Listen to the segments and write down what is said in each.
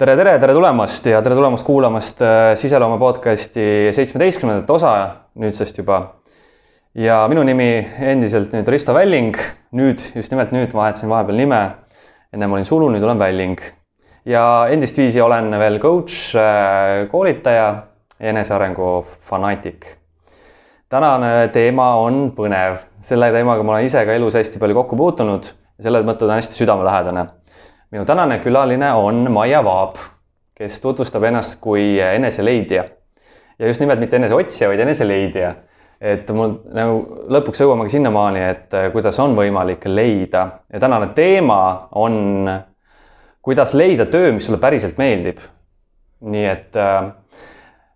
tere, tere, tere tulemast ja tere tulemast kuulamast äh, Siseloome podcasti seitsmeteistkümnendat osa nüüdsest juba. ja minu nimi endiselt nüüd Risto Välling, nüüd just nimelt nüüd vahetasin vahepeal nime. ennem olin Sulu, nüüd olen Välling ja endist viisi olen veel coach, äh, koolitaja, enesearengu fanaatik. tänane teema on põnev, selle teemaga ma olen ise ka elus hästi palju kokku puutunud ja selle mõtte ta on hästi südamelähedane minu tänane külaline on Maia Vaab, kes tutvustab ennast kui eneseleidja. ja just nimelt mitte eneseotsija, vaid eneseleidja. et mul nagu lõpuks jõuamegi sinnamaani, et kuidas on võimalik leida ja tänane teema on, kuidas leida töö, mis sulle päriselt meeldib. nii et äh,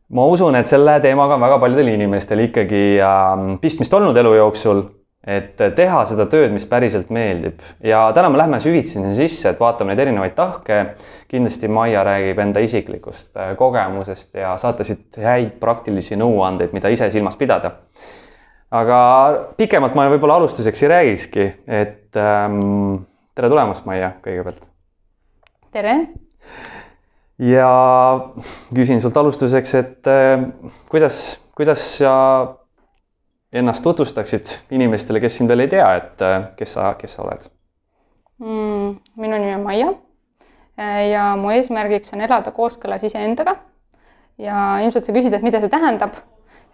ma usun, et selle teemaga on väga paljudel inimestel ikkagi äh, pistmist olnud elu jooksul et teha seda tööd, mis päriselt meeldib ja täna me lähme süvitsi sinna sisse, et vaatame neid erinevaid tahke. kindlasti Maia räägib enda isiklikust äh, kogemusest ja saate siit häid praktilisi nõuandeid, mida ise silmas pidada. aga pikemalt ma võib-olla alustuseks ei räägikski, et ähm, tere tulemast, Maia, kõigepealt. tere. ja küsin sult alustuseks, et äh, kuidas, kuidas sa ennast tutvustaksid inimestele, kes sind veel ei tea, et äh, kes sa, kes sa oled mm,? minu nimi on Maia äh, ja mu eesmärgiks on elada kooskõlas iseendaga. ja ilmselt sa küsid, et mida see tähendab.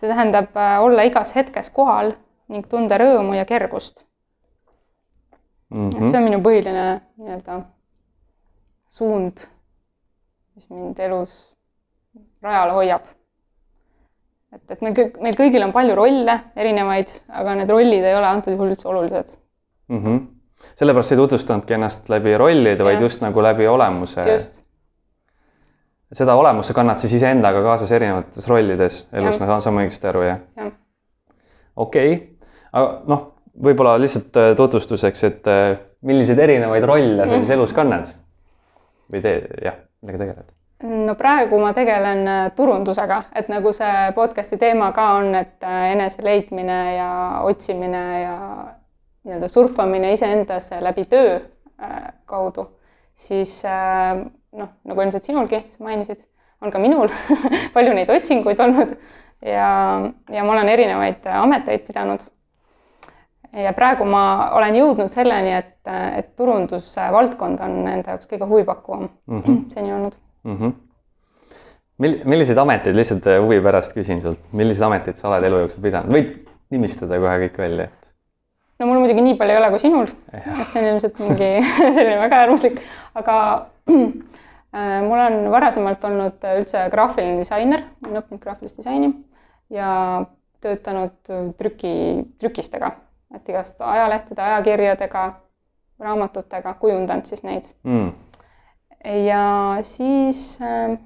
see tähendab äh, olla igas hetkes kohal ning tunda rõõmu ja kergust mm. -hmm. et see on minu põhiline nii-öelda suund, mis mind elus rajal hoiab et, et meil kõik, meil kõigil on palju rolle erinevaid, aga need rollid ei ole antud juhul üldse olulised mm. -hmm. sellepärast ei tutvustanudki ennast läbi rollide, vaid just nagu läbi olemuse. seda olemuse kannad siis iseendaga kaasas erinevates rollides elus, nagu saan ma õigesti aru, jah ja.? okei okay., aga noh, võib-olla lihtsalt äh, tutvustuseks, et äh, milliseid erinevaid rolle sa siis elus kannad või teed, jah, millega tegeled? No praegu ma tegelen äh, turundusega, et nagu see podcast'i teema ka on, et äh, enese leidmine ja otsimine ja nii-öelda surfamine iseendas läbi töö äh, kaudu, siis noh, nagu ilmselt sinulgi, sa mainisid, on ka minul palju neid otsinguid olnud ja, ja ma olen erinevaid ameteid pidanud. ja praegu ma olen jõudnud selleni, et, et turundusvaldkond on enda jaoks kõige huvipakkuvam mm -hmm. seni olnud mm. -hmm. Mil-, milliseid ameteid, lihtsalt äh, huvi pärast küsin sult, milliseid ameteid sa oled elu jooksul pidanud, võid nimistada kohe kõik välja, et? no mul muidugi nii palju ei ole kui sinul, et see on ilmselt mingi selline väga äärmuslik, aga äh, mul on varasemalt olnud üldse graafiline disainer, olen õppinud graafilist disaini ja töötanud trüki, trükistega, et igast ajalehtede, ajakirjadega, raamatutega, kujundanud siis neid mm ja siis äh,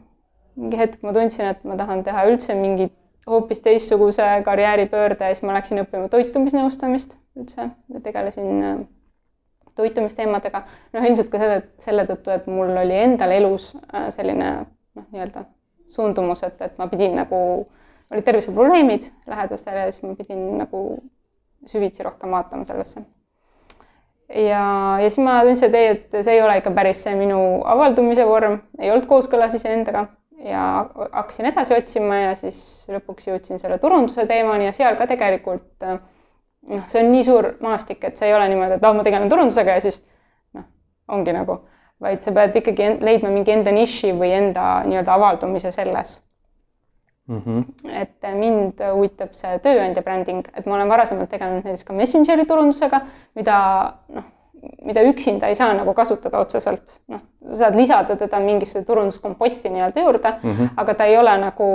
mingi hetk ma tundsin, et ma tahan teha üldse mingi hoopis teistsuguse karjääripöörde ja siis ma läksin õppima toitumisnõustamist üldse, tegelesin äh, toitumisteemadega. noh, ilmselt ka selle, selle tõttu, et mul oli endal elus äh, selline noh, nii-öelda suundumus, et, et ma pidin nagu, olid terviseprobleemid lähedastel ja siis ma pidin nagu süvitsi rohkem vaatama sellesse ja, ja siis ma tundsin, et ei, et see ei ole ikka päris see minu avaldumise vorm, ei olnud kooskõlas iseendaga. Ja hakkasin edasi otsima ja siis lõpuks jõudsin selle turunduse teemani ja seal ka tegelikult noh, see on nii suur maastik, et see ei ole niimoodi, et ah, ma tegelen turundusega ja siis noh, ongi nagu, vaid sa pead ikkagi leidma mingi enda niši või enda nii-öelda avaldumise selles Mm -hmm. et mind huvitab see tööandja bränding, et ma olen varasemalt tegelenud näiteks ka Messengeri turundusega, mida noh, mida üksinda ei saa nagu kasutada otseselt, noh, sa saad lisada teda mingisse turunduskompotti nii-öelda juurde mm, -hmm. aga ta ei ole nagu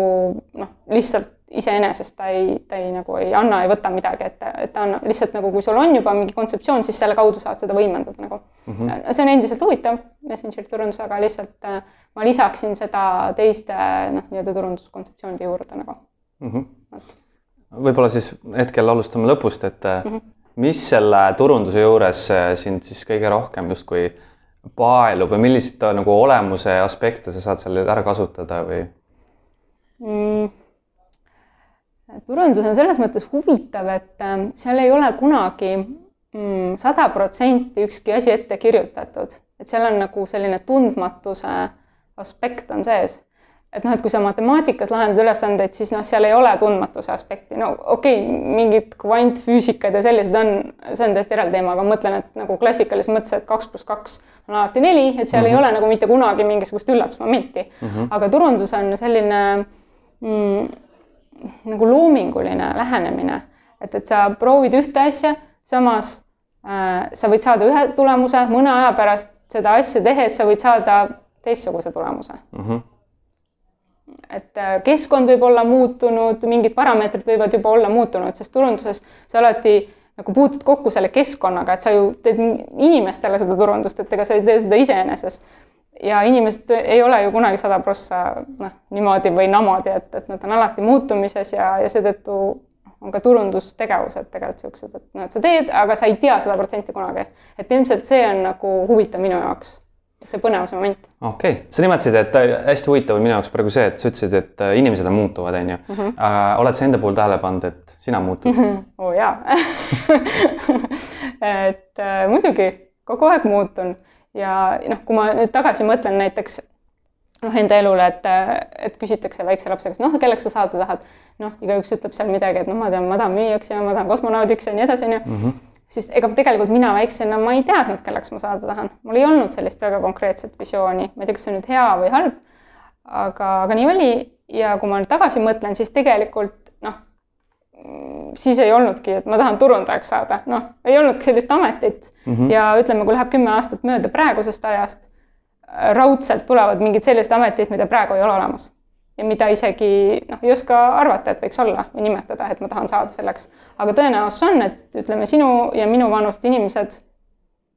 noh, lihtsalt iseenesest ta ei, ta ei nagu ei anna, ei võta midagi ette, et ta annab lihtsalt nagu, kui sul on juba mingi kontseptsioon, siis selle kaudu saad seda võimendada nagu mm. -hmm. see on endiselt huvitav, Messengeri turundus, aga lihtsalt äh, ma lisaksin seda teiste noh, nii-öelda turunduskontseptsioonide juurde nagu mm. -hmm. võib-olla siis hetkel alustame lõpust, et mm -hmm. Mis selle turunduse juures äh, sind siis kõige rohkem justkui paelub või milliseid nagu olemuse aspekte sa saad seal ära kasutada või mm.? turundus on selles mõttes huvitav, et ähm, seal ei ole kunagi mm, sada protsenti ükski asi ette kirjutatud, et seal on nagu selline tundmatuse aspekt on sees et noh, et kui sa matemaatikas lahendad ülesandeid, siis noh, seal ei ole tundmatuse aspekti, no okei okay,, mingid kvantfüüsikad ja sellised on, see on täiesti eraldi teema, aga ma mõtlen, et nagu klassikalises mõttes, et kaks pluss kaks on alati neli, et seal mm -hmm. ei mhm. ole nagu mitte kunagi mingisugust üllatusmomenti mm. -hmm. aga turundus on selline mm, nagu loominguline lähenemine, et, et sa proovid ühte asja, samas äh, sa võid saada ühe tulemuse, mõne aja pärast seda asja tehes sa võid saada teistsuguse tulemuse mm. -hmm et äh, keskkond võib olla muutunud, mingid parameetrid võivad juba olla muutunud, sest turunduses sa alati nagu puutud kokku selle keskkonnaga, et sa ju teed inimestele seda turundust, et ega sa ei tee seda iseeneses. ja inimesed ei ole ju kunagi sada prossa noh, niimoodi või namoodi, et, et nad on alati muutumises ja, ja seetõttu on ka turundustegevused tegelikult siuksed, et noh, et sa teed, aga sa ei tea sada protsenti kunagi. et ilmselt see on nagu huvitav minu jaoks see põnevuse moment. okei okay., sa nimetasid, et äh, hästi huvitav on minu jaoks praegu see, et sa ütlesid, et äh, inimesed on muutuvad, on ju. -hmm. Uh, oled sa enda puhul tähele pannud, et sina muutud? -hmm. oo oh, jaa et äh, muidugi kogu aeg muutun ja noh, kui ma nüüd tagasi mõtlen näiteks noh, enda elule, et, et küsitakse väikse lapse käest, noh, kelleks sa saada tahad. noh, igaüks ütleb seal midagi, et noh, ma tahan müüjaks ja ma tahan kosmonaudiks ja nii edasi, on ju mhm siis ega tegelikult mina väiksena, ma ei teadnud, kelleks ma saada tahan, mul ei olnud sellist väga konkreetset visiooni, ma ei tea, kas see on nüüd hea või halb. aga, aga nii oli. Ja kui ma nüüd tagasi mõtlen, siis tegelikult noh, siis ei olnudki, et ma tahan turundajaks saada, noh, ei olnudki sellist ametit. Mm -hmm. ja ütleme, kui läheb kümme aastat mööda praegusest ajast, raudselt tulevad mingid sellised ametid, mida praegu ei ole olemas ja mida isegi noh, ei oska arvata, et võiks olla või nimetada, et ma tahan saada selleks. aga tõenäosus on, et ütleme, sinu ja minu vanust inimesed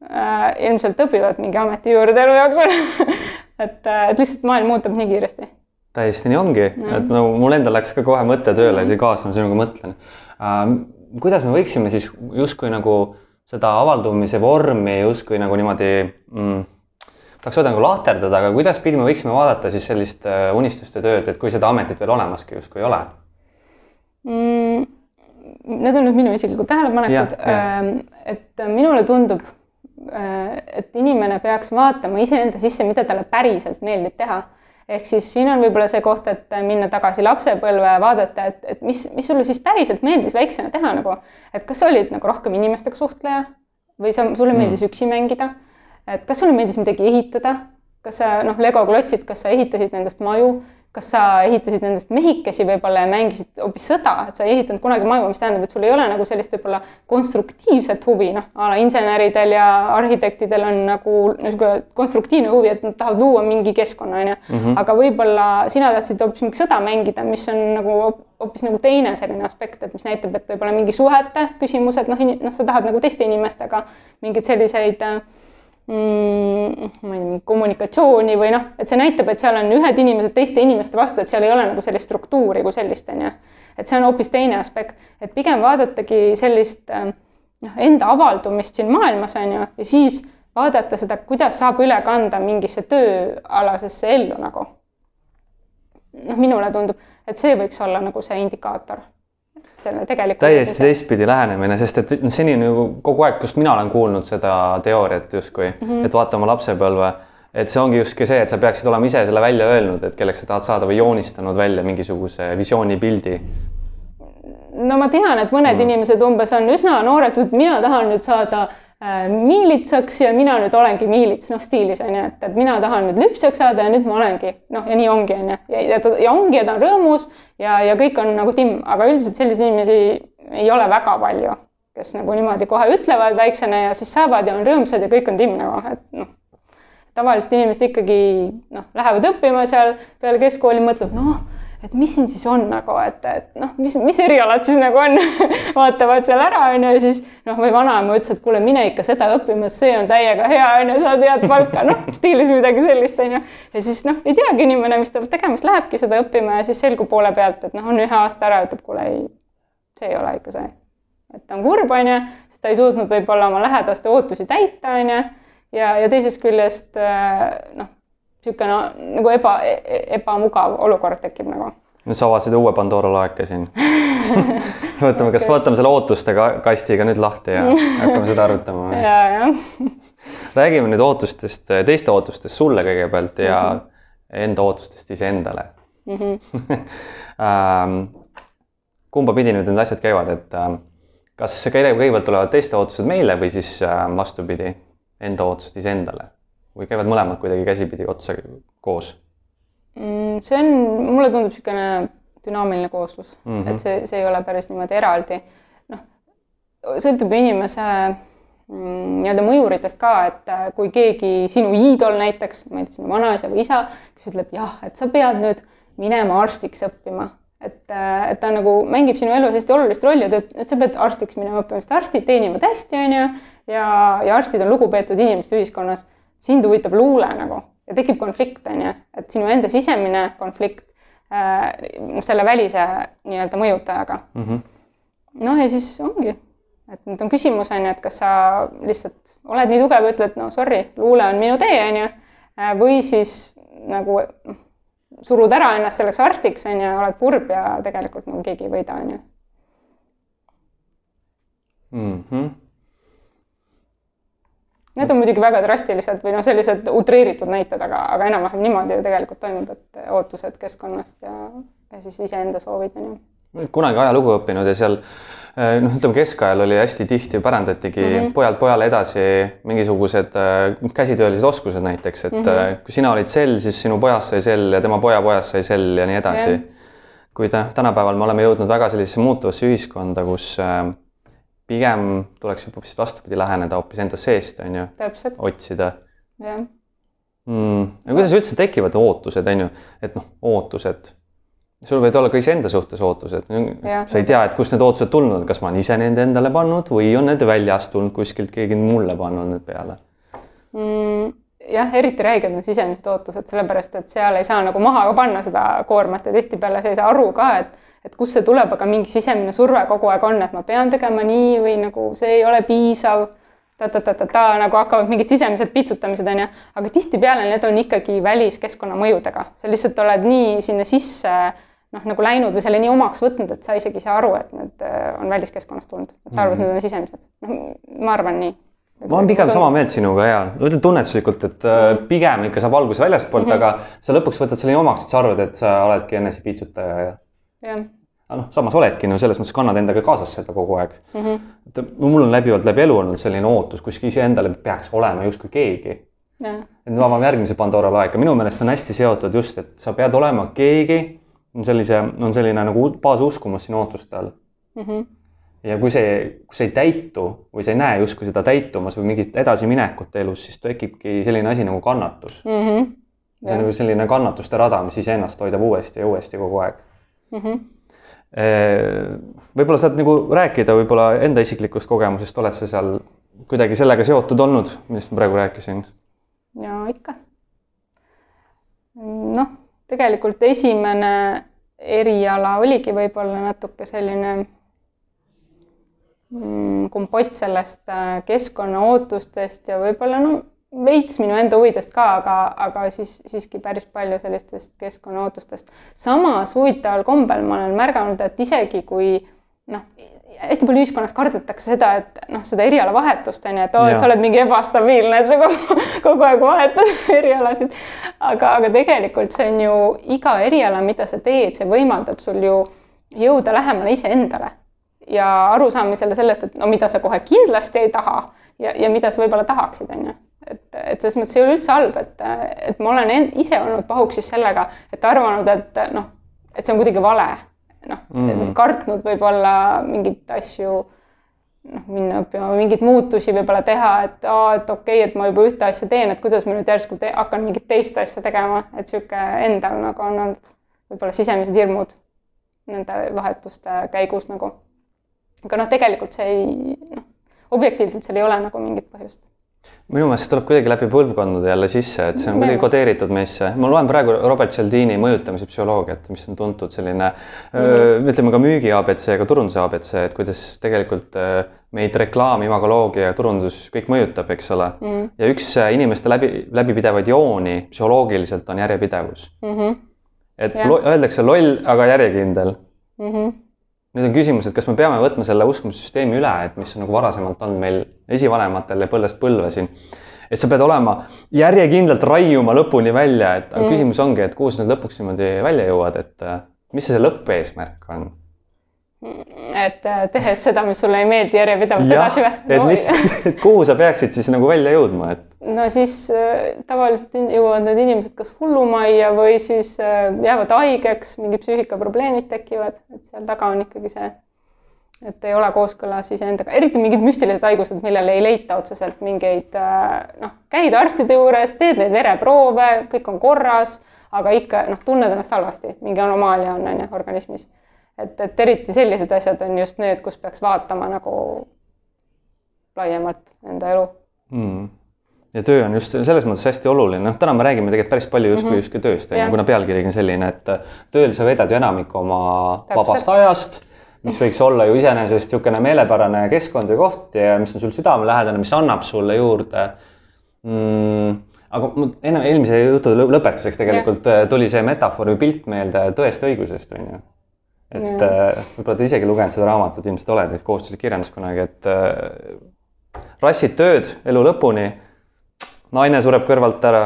äh, ilmselt õpivad mingi ameti juurde elu jooksul et, äh, et lihtsalt maailm muutub nii kiiresti. täiesti nii ongi, et nagu mul endal läks ka kohe mõte tööle siia kaasa, ma sinuga mõtlen äh,. kuidas me võiksime siis justkui nagu seda avaldumise vormi justkui nagu niimoodi mm, tahaks öelda nagu lahterdada, aga kuidaspidi me võiksime vaadata siis sellist äh, unistuste tööd, et kui seda ametit veel olemaski justkui ei ole mm,? Need on nüüd minu isiklikud tähelepanekud. Ähm, et minule tundub, äh, et inimene peaks vaatama iseenda sisse, mida talle päriselt meeldib teha ehk siis siin on võib-olla see koht, et minna tagasi lapsepõlve ja vaadata, et, et mis, mis sulle siis päriselt meeldis väiksena teha nagu, et kas sa olid nagu rohkem inimestega suhtleja või sa, sulle meeldis mm. üksi mängida et kas sulle meeldis midagi ehitada, kas sa noh, Lego klotsid, kas sa ehitasid nendest maju, kas sa ehitasid nendest mehikesi võib-olla ja mängisid hoopis sõda, et sa ei ehitanud kunagi maju, mis tähendab, et sul ei ole nagu sellist võib-olla konstruktiivset huvi, noh, a la inseneridel ja arhitektidel on nagu niisugune konstruktiivne huvi, et nad tahavad luua mingi keskkonna, on ju. Mhm. aga võib-olla sina tahtsid hoopis mingit sõda mängida, mis on nagu hoopis nagu teine selline aspekt, et mis näitab, et võib-olla mingi suhete küsimused, noh, noh, sa tahad nagu teiste inimestega mingeid selliseid äh, mm, ma ei tea, kommunikatsiooni või noh, et see näitab, et seal on ühed inimesed teiste inimeste vastu, et seal ei ole nagu sellist struktuuri kui sellist, on ju. et see on hoopis teine aspekt, et pigem vaadatagi sellist ähm, noh, enda avaldumist siin maailmas, on ju, ja siis vaadata seda, kuidas saab üle kanda mingisse tööalasesse ellu nagu. noh, minule tundub, et see võiks olla nagu see indikaator selle tegelikult. täiesti teistpidi lähenemine, sest et seni nagu kogu aeg, kust mina olen kuulnud seda teooriat justkui mm, -hmm. et vaata oma lapsepõlve, et see ongi justkui see, et sa peaksid olema ise selle välja öelnud, et kelleks sa tahad saada või joonistanud välja mingisuguse visioonipildi. no ma tean, et mõned mm. inimesed umbes on üsna noored, mina tahan nüüd saada Äh, miilitsaks ja mina nüüd olengi miilits, noh stiilis on ju, et, et mina tahan nüüd lüpsjaks saada ja nüüd ma olengi noh, ja nii ongi, on ju, ja, ja, ja ongi ja ta on rõõmus ja, ja kõik on nagu timm, aga üldiselt selliseid inimesi ei ole väga palju, kes nagu niimoodi kohe ütlevad väiksena ja siis saavad ja on rõõmsad ja kõik on timm nagu, et noh. tavaliselt inimesed ikkagi noh, lähevad õppima seal peale keskkooli, mõtlevad noh et mis siin siis on nagu, et, et noh, mis, mis erialad siis nagu on vaatavad seal ära, on ju, ja siis noh, või vanaema ütles, et kuule, mine ikka seda õppima, see on täiega hea, on ju, saad head palka, noh, stiilis midagi sellist, on ju. ja siis noh, ei teagi inimene, mis ta tegema, siis lähebki seda õppima ja siis selgub poole pealt, et noh, on ühe aasta ära, ütleb, kuule ei, see ei ole ikka see. et ta on kurb, on ju, sest ta ei suutnud võib-olla oma lähedaste ootusi täita, on ju, ja, ja teisest küljest noh niisugune nagu eba, ebamugav olukord tekib nagu. nüüd sa avasid uue Pandora laeka siin võtame, kas okay. võtame selle ootuste kastiga nüüd lahti ja hakkame seda arutama ja, jah. räägime nüüd ootustest, teiste ootustest sulle kõigepealt ja mm, -hmm. enda ootustest iseendale mm. -hmm. kumba pidi nüüd need asjad käivad, et äh, kas kõigepealt tulevad teiste ootused meile või siis äh, vastupidi, enda ootused iseendale või käivad mõlemad kuidagi käsipidi otsa koos mm,? see on, mulle tundub niisugune dünaamiline kooslus mm, -hmm. et see, see ei ole päris niimoodi eraldi. noh, sõltub inimese mm, nii-öelda mõjuritest ka, et äh, kui keegi sinu iidol näiteks, ma ei tea, sinu vanaisa või isa, kes ütleb jah, et sa pead nüüd minema arstiks õppima, et, äh, et ta nagu mängib sinu elus hästi olulist rolli ta ütleb, et sa pead arstiks minema õppima, sest arstid teenivad hästi, on ju, ja, ja arstid on lugupeetud inimesed ühiskonnas. Sind huvitab luule nagu ja tekib konflikt, on ju, et sinu enda sisemine konflikt äh, selle välise nii-öelda mõjutajaga mm. -hmm. noh, ja siis ongi, et nüüd on küsimus, on ju, et kas sa lihtsalt oled nii tugev, ütled, no sorry, luule on minu tee, on ju, äh, või siis nagu surud ära ennast selleks arstiks, on ju, oled kurb ja tegelikult nagu keegi ei võida, on ju. -hmm. Need on muidugi väga drastilised või noh, sellised utreeritud näited, aga, aga enam-vähem niimoodi ju tegelikult toimub, et ootused keskkonnast ja, ja siis iseenda soovid on ju. kunagi ajalugu õppinud ja seal Äh, noh, ütleme keskajal oli hästi tihti pärandatigi mm -hmm. pojalt pojale edasi mingisugused äh, käsitöölised oskused näiteks, et mm -hmm. kui sina olid sell, siis sinu pojast sai sell ja tema poja pojast sai sell ja nii edasi yeah.. kui tänapäeval me oleme jõudnud väga sellisesse muutuvasse ühiskonda, kus pigem tuleks hoopis vastupidi läheneda hoopis enda seest, on ju, otsida. jah. Mm.. aga kuidas üldse tekivad ootused, on ju, et noh, ootused. Sul võivad olla ka iseenda suhtes ootused. sa ei tea, et kust need ootused tulnud on, kas ma olen ise need endale pannud või on need väljast tulnud kuskilt, keegi mulle pannud need peale? Mm,? Jah, eriti räiged on sisemised ootused, sellepärast et seal ei saa nagu maha ka panna seda koormat ja tihtipeale sa ei saa aru ka, et et kust see tuleb, aga mingi sisemine surve kogu aeg on, et ma pean tegema nii või nagu see ei ole piisav ta-ta-ta-ta-ta nagu hakkavad mingid sisemised pitsutamised onju, aga tihtipeale need on ikkagi väliskeskkonna mõjudega, sa lihtsalt oled nii sinna sisse noh, nagu läinud või selle nii omaks võtnud, et sa isegi ei saa aru, et need äh, on väliskeskkonnast tulnud, et sa arvad mm, -hmm. need on sisemised. noh, ma arvan nii. Ma olen pigem sama meelt sinuga ja ütlen tunnetuslikult, et mm -hmm. pigem ikka saab alguse väljastpoolt mm, -hmm. aga sa lõpuks võtad selle omaks, et sa arvad, et sa oledki enesepiitsutaja ja. jah aga noh, samas oledki no selles mõttes kannad endaga kaasas seda kogu aeg mm. -hmm. et mul on läbivalt läbi elu olnud selline ootus, kuskil iseendale peaks olema justkui keegi. et nüüd avame järgmise Pandora laeka, minu meelest see on hästi seotud just, et sa pead olema keegi on sellise, on selline nagu baasuskumus sinu ootuste all mm. -hmm. Ja kui see, kui see ei täitu või sa ei näe justkui seda täitumas või mingit edasiminekut elus, siis tekibki selline asi nagu kannatus mm. -hmm. see on nagu selline kannatuste rada, mis iseennast hoidab uuesti ja uuesti kogu aeg mm. -hmm. võib-olla saad nagu rääkida võib-olla enda isiklikust kogemusest, oled sa seal kuidagi sellega seotud olnud, millest ma praegu rääkisin? ja ikka. noh tegelikult esimene eriala oligi võib-olla natuke selline kompott sellest äh, keskkonna ootustest ja võib-olla no veits minu enda huvidest ka, aga, aga siis siiski päris palju sellistest keskkonna ootustest. samas huvitaval kombel ma olen märganud, et isegi kui noh, hästi palju ühiskonnas kardetakse seda, et noh, seda erialavahetust on ju, et oo, et sa oled mingi ebastabiilne, et sa kogu, kogu aeg vahetad erialasid. aga, aga tegelikult see on ju iga eriala, mida sa teed, see võimaldab sul ju jõuda lähemale iseendale ja arusaamisele sellest, et no mida sa kohe kindlasti ei taha ja, ja mida sa võib-olla tahaksid, on ju et, et selles mõttes ei ole üldse halb, et, et ma olen end, ise olnud pahuksis sellega, et arvanud, et noh, et see on kuidagi vale noh mm., kartnud võib-olla mingeid asju, noh, minna õppima mingeid muutusi võib-olla teha, et aa, et okei okay,, et ma juba ühte asja teen, et kuidas ma nüüd järsku te hakkan mingit teist asja tegema, et sihuke endal nagu on olnud võib-olla sisemised hirmud nende vahetuste käigus nagu. Aga noh, tegelikult see ei, noh, objektiivselt seal ei ole nagu mingit põhjust minu meelest see tuleb kuidagi läbi põlvkondade jälle sisse, et see on kuidagi kodeeritud meisse. ma loen praegu Robert Cialdini mõjutamise psühholoogiat, mis on tuntud selline mm, -hmm. ütleme ka müügi abc, ka turunduse abc, et kuidas tegelikult meid reklaam, imagoloogia ja turundus kõik mõjutab, eks ole mm. -hmm. ja üks inimeste läbi, läbipidevaid jooni psühholoogiliselt on järjepidevus mm. -hmm. et ja. öeldakse loll, aga järjekindel mm. -hmm nüüd on küsimus, et kas me peame võtma selle uskumissüsteemi üle, et mis on nagu varasemalt olnud meil esivanematel ja põlvest põlve siin. et sa pead olema järjekindlalt raiuma lõpuni välja, et mm. küsimus ongi, et kuhu sa nüüd lõpuks niimoodi välja jõuad, et äh, mis see lõppeesmärk on? et äh, tehes seda, mis sulle ei meeldi järjepidevalt edasi või? et mis, kuhu sa peaksid siis nagu välja jõudma, et? No siis äh, tavaliselt jõuavad need inimesed kas hullumajja või siis äh, jäävad haigeks, mingid psüühikaprobleemid tekivad, et seal taga on ikkagi see, et ei ole kooskõlas iseendaga, eriti mingid müstilised haigused, millele ei leita otseselt mingeid äh, noh, käid arstide juures, teed neid vereproove, kõik on korras, aga ikka noh, tunned ennast halvasti, mingi anomaalia on on ju organismis. Et, et eriti sellised asjad on just need, kus peaks vaatama nagu laiemalt enda elu. Mm. Ja töö on just selles mõttes hästi oluline, noh, täna me räägime tegelikult päris palju justkui mm -hmm. justkui tööst, on ju, kuna pealkirigi on selline, et tööl sa vedad ju enamikku oma Täpselt. vabast ajast, mis võiks olla ju iseenesest niisugune meelepärane keskkond ja koht ja mis on sul südamelähedane, mis annab sulle juurde mm, aga enne eelmise jutu lõpetuseks tegelikult ja. tuli see metafoor või pilt meelde tõest õigusest, on ju et äh, võib-olla te isegi lugenud seda raamatut, ilmselt olete, kohustuslik kirjandus kunagi, et äh, rassid tööd elu lõpuni. Naine sureb kõrvalt ära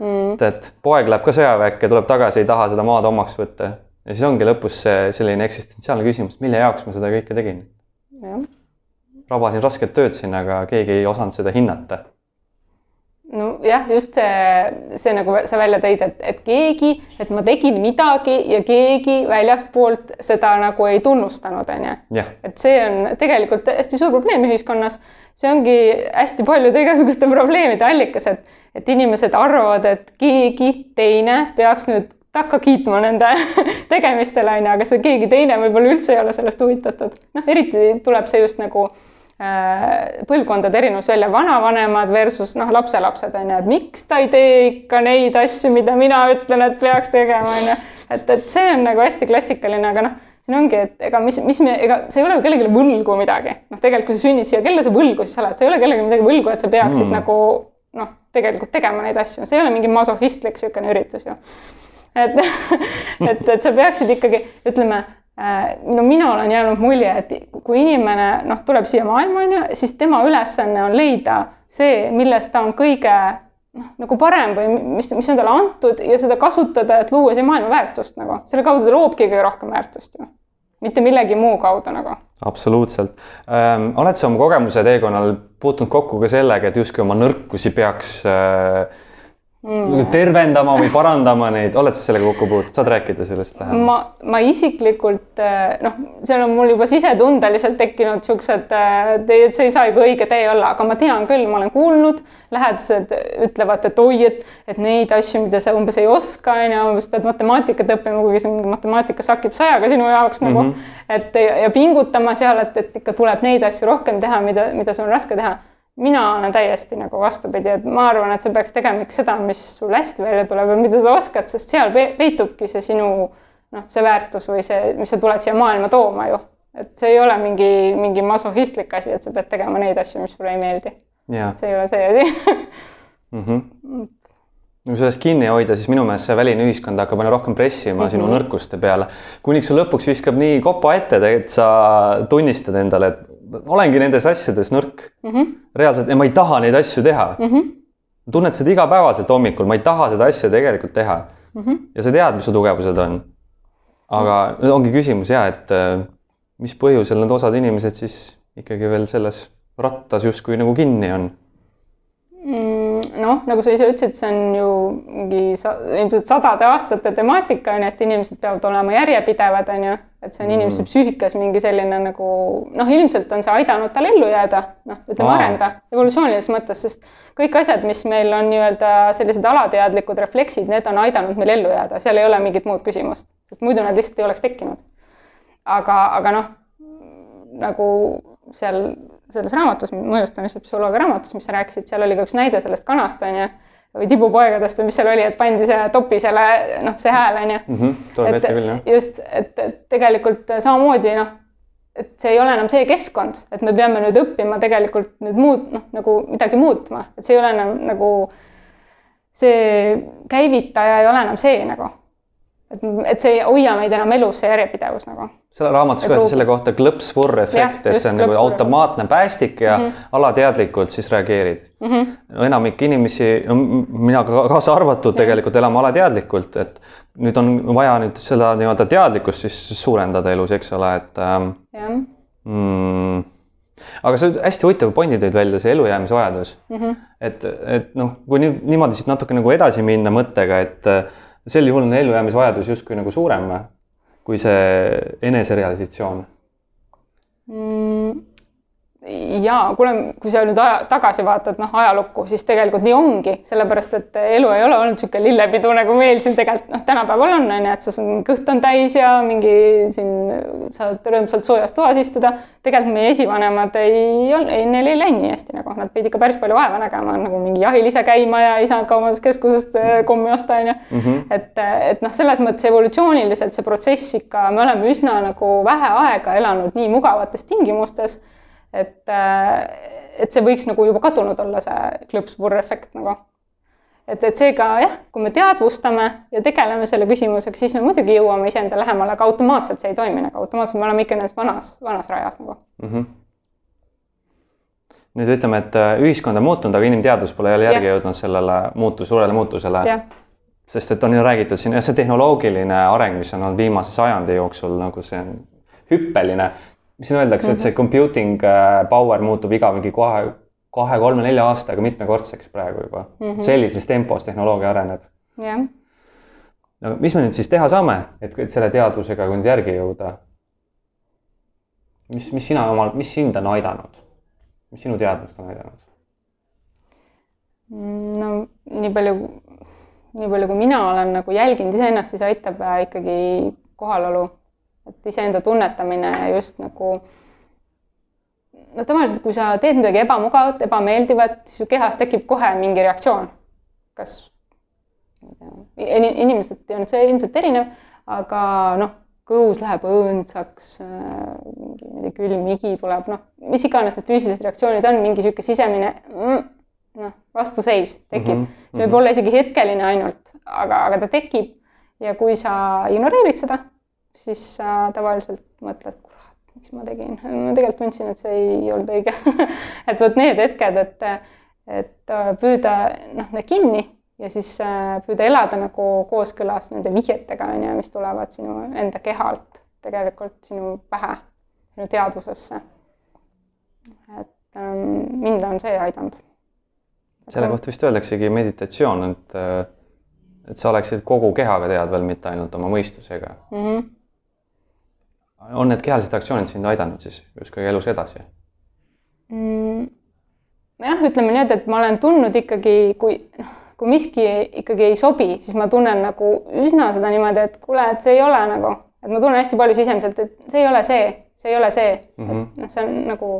mm.. et poeg läheb ka sõjaväkke, tuleb tagasi, ei taha seda maad omaks võtta. ja siis ongi lõpus see selline eksistentsiaalne küsimus, mille jaoks ma seda kõike tegin. rabasin rasket tööd siin, aga keegi ei osanud seda hinnata nojah, just see, see nagu sa välja tõid, et, et keegi, et ma tegin midagi ja keegi väljastpoolt seda nagu ei tunnustanud, on ju. et see on tegelikult hästi suur probleem ühiskonnas. see ongi hästi paljude igasuguste probleemide allikas, et, et inimesed arvavad, et keegi teine peaks nüüd takka kiitma nende tegemistele, on ju, aga see keegi teine võib-olla üldse ei ole sellest huvitatud. noh, eriti tuleb see just nagu põlvkondade erinevus välja, vanavanemad versus noh, lapselapsed on ju, et miks ta ei tee ikka neid asju, mida mina ütlen, et peaks tegema, on ju. et, et see on nagu hästi klassikaline, aga noh, siin ongi, et ega mis, mis me, ega sa ei ole ju kellelegi võlgu midagi. noh, tegelikult kui sa sünnid siia, kelle sa võlgu siis oled, sa ei ole kellelegi midagi võlgu, et sa peaksid mm. nagu noh, tegelikult tegema neid asju, see ei ole mingi masohhistlik niisugune üritus ju. et, et, et sa peaksid ikkagi, ütleme Äh, no mina olen jäänud mulje, et kui inimene noh, tuleb siia maailma on ju, siis tema ülesanne on leida see, milles ta on kõige noh, nagu parem või mis, mis on talle antud ja seda kasutada, et luua siia maailma väärtust nagu, selle kaudu ta loobki kõige rohkem väärtust ju, mitte millegi muu kaudu nagu. absoluutselt ähm,. oled sa oma kogemuse teekonnal puutunud kokku ka sellega, et justkui oma nõrkusi peaks äh, mm. tervendama või parandama neid, oled sa sellega kokku puutunud, saad rääkida sellest lähemalt? ma, ma isiklikult eh, noh, seal on mul juba sisetundeliselt tekkinud siuksed, eh, et see ei saa ju õige tee olla, aga ma tean küll, ma olen kuulnud, lähedased ütlevad, et oi, et, et neid asju, mida sa umbes ei oska, on ju, umbes pead matemaatikat õppima, kuigi see matemaatika sakib sajaga sinu jaoks nagu mm, -hmm. et ja, ja pingutama seal, et, et ikka tuleb neid asju rohkem teha, mida, mida sul on raske teha mina olen täiesti nagu vastupidi, et ma arvan, et sa peaks tegema ikka seda, mis sul hästi välja tuleb ja mida sa oskad, sest seal peitubki see sinu noh, see väärtus või see, mis sa tuled siia maailma tooma ju. et see ei ole mingi, mingi masohhistlik asi, et sa pead tegema neid asju, mis sulle ei meeldi. see ei ole see asi mm. -hmm kui sellest kinni hoida, siis minu meelest see väline ühiskond hakkab aina rohkem pressima mm -hmm. sinu nõrkuste peale, kuniks see lõpuks viskab nii kopa ette, et sa tunnistad endale, et olengi nendes asjades nõrk mm. -hmm. reaalselt ja ma ei taha neid asju teha mm. -hmm. tunned seda igapäevaselt hommikul, ma ei taha seda asja tegelikult teha mm. -hmm. ja sa tead, mis su tugevused on. aga nüüd ongi küsimus ja, et äh, mis põhjusel need osad inimesed siis ikkagi veel selles rattas justkui nagu kinni on mm,? noh, nagu sa ise ütlesid, see on ju mingi sa, ilmselt sadade aastate temaatika on ju, et inimesed peavad olema järjepidevad, on ju et see on inimese mm. psüühikas mingi selline nagu noh, ilmselt on see aidanud tal ellu jääda, noh, ütleme areneda evolutsioonilises mõttes, sest kõik asjad, mis meil on nii-öelda sellised alateadlikud refleksid, need on aidanud meil ellu jääda, seal ei ole mingit muud küsimust, sest muidu nad lihtsalt ei oleks tekkinud. aga, aga noh, nagu seal selles raamatus, mõjustamise psühholoogia raamatus, mis sa rääkisid, seal oli ka üks näide sellest kanast, on ju või tibupoegadest või mis seal oli, et pandi see topisele noh, see hääl on ju. -hmm, tuleb ette küll jah. just, et, et tegelikult samamoodi noh, et see ei ole enam see keskkond, et me peame nüüd õppima tegelikult nüüd muud noh, nagu midagi muutma, et see ei ole enam nagu see käivitaja ei ole enam see nagu. Et, et see ei hoia meid enam elus, see järjepidevus nagu. selle raamatus Et öeldi selle kohta klõps-vurr efekt, et see on nagu automaatne päästik ja mm -hmm. alateadlikult siis reageerid mm. -hmm. no enamik inimesi, no mina ka kaasa arvatud tegelikult elame alateadlikult, et nüüd on vaja nüüd seda nii-öelda teadlikkust siis suurendada elus, eks ole, et ähm, jah, mm, aga see hästi huvitav pointi tõid välja, see ellujäämise vajadus mm. -hmm. et, et noh, kui nii, niimoodi siit natuke nagu edasi minna mõttega, et sel juhul on ellujäämise vajadus justkui nagu suurem kui see eneserealisatsioon. Mm, jaa, kuule, kui sa nüüd aja, tagasi vaatad, noh, ajalukku, siis tegelikult nii ongi, sellepärast et elu ei ole olnud niisugune lillepidu, nagu meil siin tegelikult noh, tänapäeval on, on ju, et sul kõht on täis ja mingi siin saad rõõmsalt soojas toas istuda. tegelikult meie esivanemad ei olnud, ei, neil ei läinud nii hästi nagu, nad pidid ikka päris palju vaeva nägema, nagu mingi jahil ise käima ja saanud kaubanduskeskusest eh, kommi osta, on ju. et, et noh, selles mõttes evolutsiooniliselt see protsess ikka, me oleme üsna nagu vähe aega elanud nii mugavates tingimustes et, et see võiks nagu juba kadunud olla, see klõps-vurr efekt nagu. et, et seega jah, kui me teadvustame ja tegeleme selle küsimusega, siis me muidugi jõuame iseenda lähemale, aga automaatselt see ei toimi nagu, automaatselt me oleme ikka nendes vanas, vanas rajas nagu mm. -hmm. nüüd ütleme, et äh, ühiskond on muutunud, aga inimteadus pole jälle järgi Jah. jõudnud sellele muutus, suurele muutusele. sest et on ju räägitud siin, jah, see tehnoloogiline areng, mis on olnud viimase sajandi jooksul nagu see on hüppeline. Siin öeldakse mm, -hmm. et see computing äh, power muutub iga mingi kahe, kahe, kolme, nelja aastaga mitmekordseks praegu juba mm. -hmm. sellises tempos tehnoloogia areneb. jah. no mis me nüüd siis teha saame, et, et selle teadvusega nüüd järgi jõuda? mis, mis sina omal, mis sind on aidanud? mis sinu teadmist on aidanud? no nii palju, nii palju, kui mina olen nagu jälginud iseennast, siis aitab äh, ikkagi kohalolu, et iseenda tunnetamine just nagu no tavaliselt, kui sa teed midagi ebamugavat, ebameeldivat, siis su kehas tekib kohe mingi reaktsioon. kas, inimesed on see ilmselt erinev, aga noh, kõhus läheb õõnsaks, mingi, külm higi tuleb, noh, mis iganes need füüsilised reaktsioonid on, mingi niisugune sisemine mm, noh, vastuseis tekib mm. -hmm. see võib olla isegi hetkeline ainult, aga, aga ta tekib ja kui sa ignoreerid seda, siis sa tavaliselt mõtled, kurat, miks ma tegin, ma tegelikult tundsin, et see ei olnud õige et vot need hetked, et, et püüda noh, need kinni ja siis äh, püüda elada nagu kooskõlas nende vihjetega, on ju, mis tulevad sinu enda kehalt tegelikult sinu pähe, sinu teadvusesse. et ähm, mind on see aidanud selle kohta vist öeldaksegi meditatsioon, et, et sa oleksid kogu kehaga teadvel, mitte ainult oma mõistusega mm. -hmm. On need kehalised reaktsioonid sind aidanud siis justkui elus edasi mm,? jah, ütleme niimoodi, et ma olen tundnud ikkagi, kui noh, kui miski ikkagi ei sobi, siis ma tunnen nagu üsna seda niimoodi, et kuule, et see ei ole nagu, et ma tunnen hästi palju sisemiselt, et see ei ole see, see ei ole see mm, -hmm. et noh, see on nagu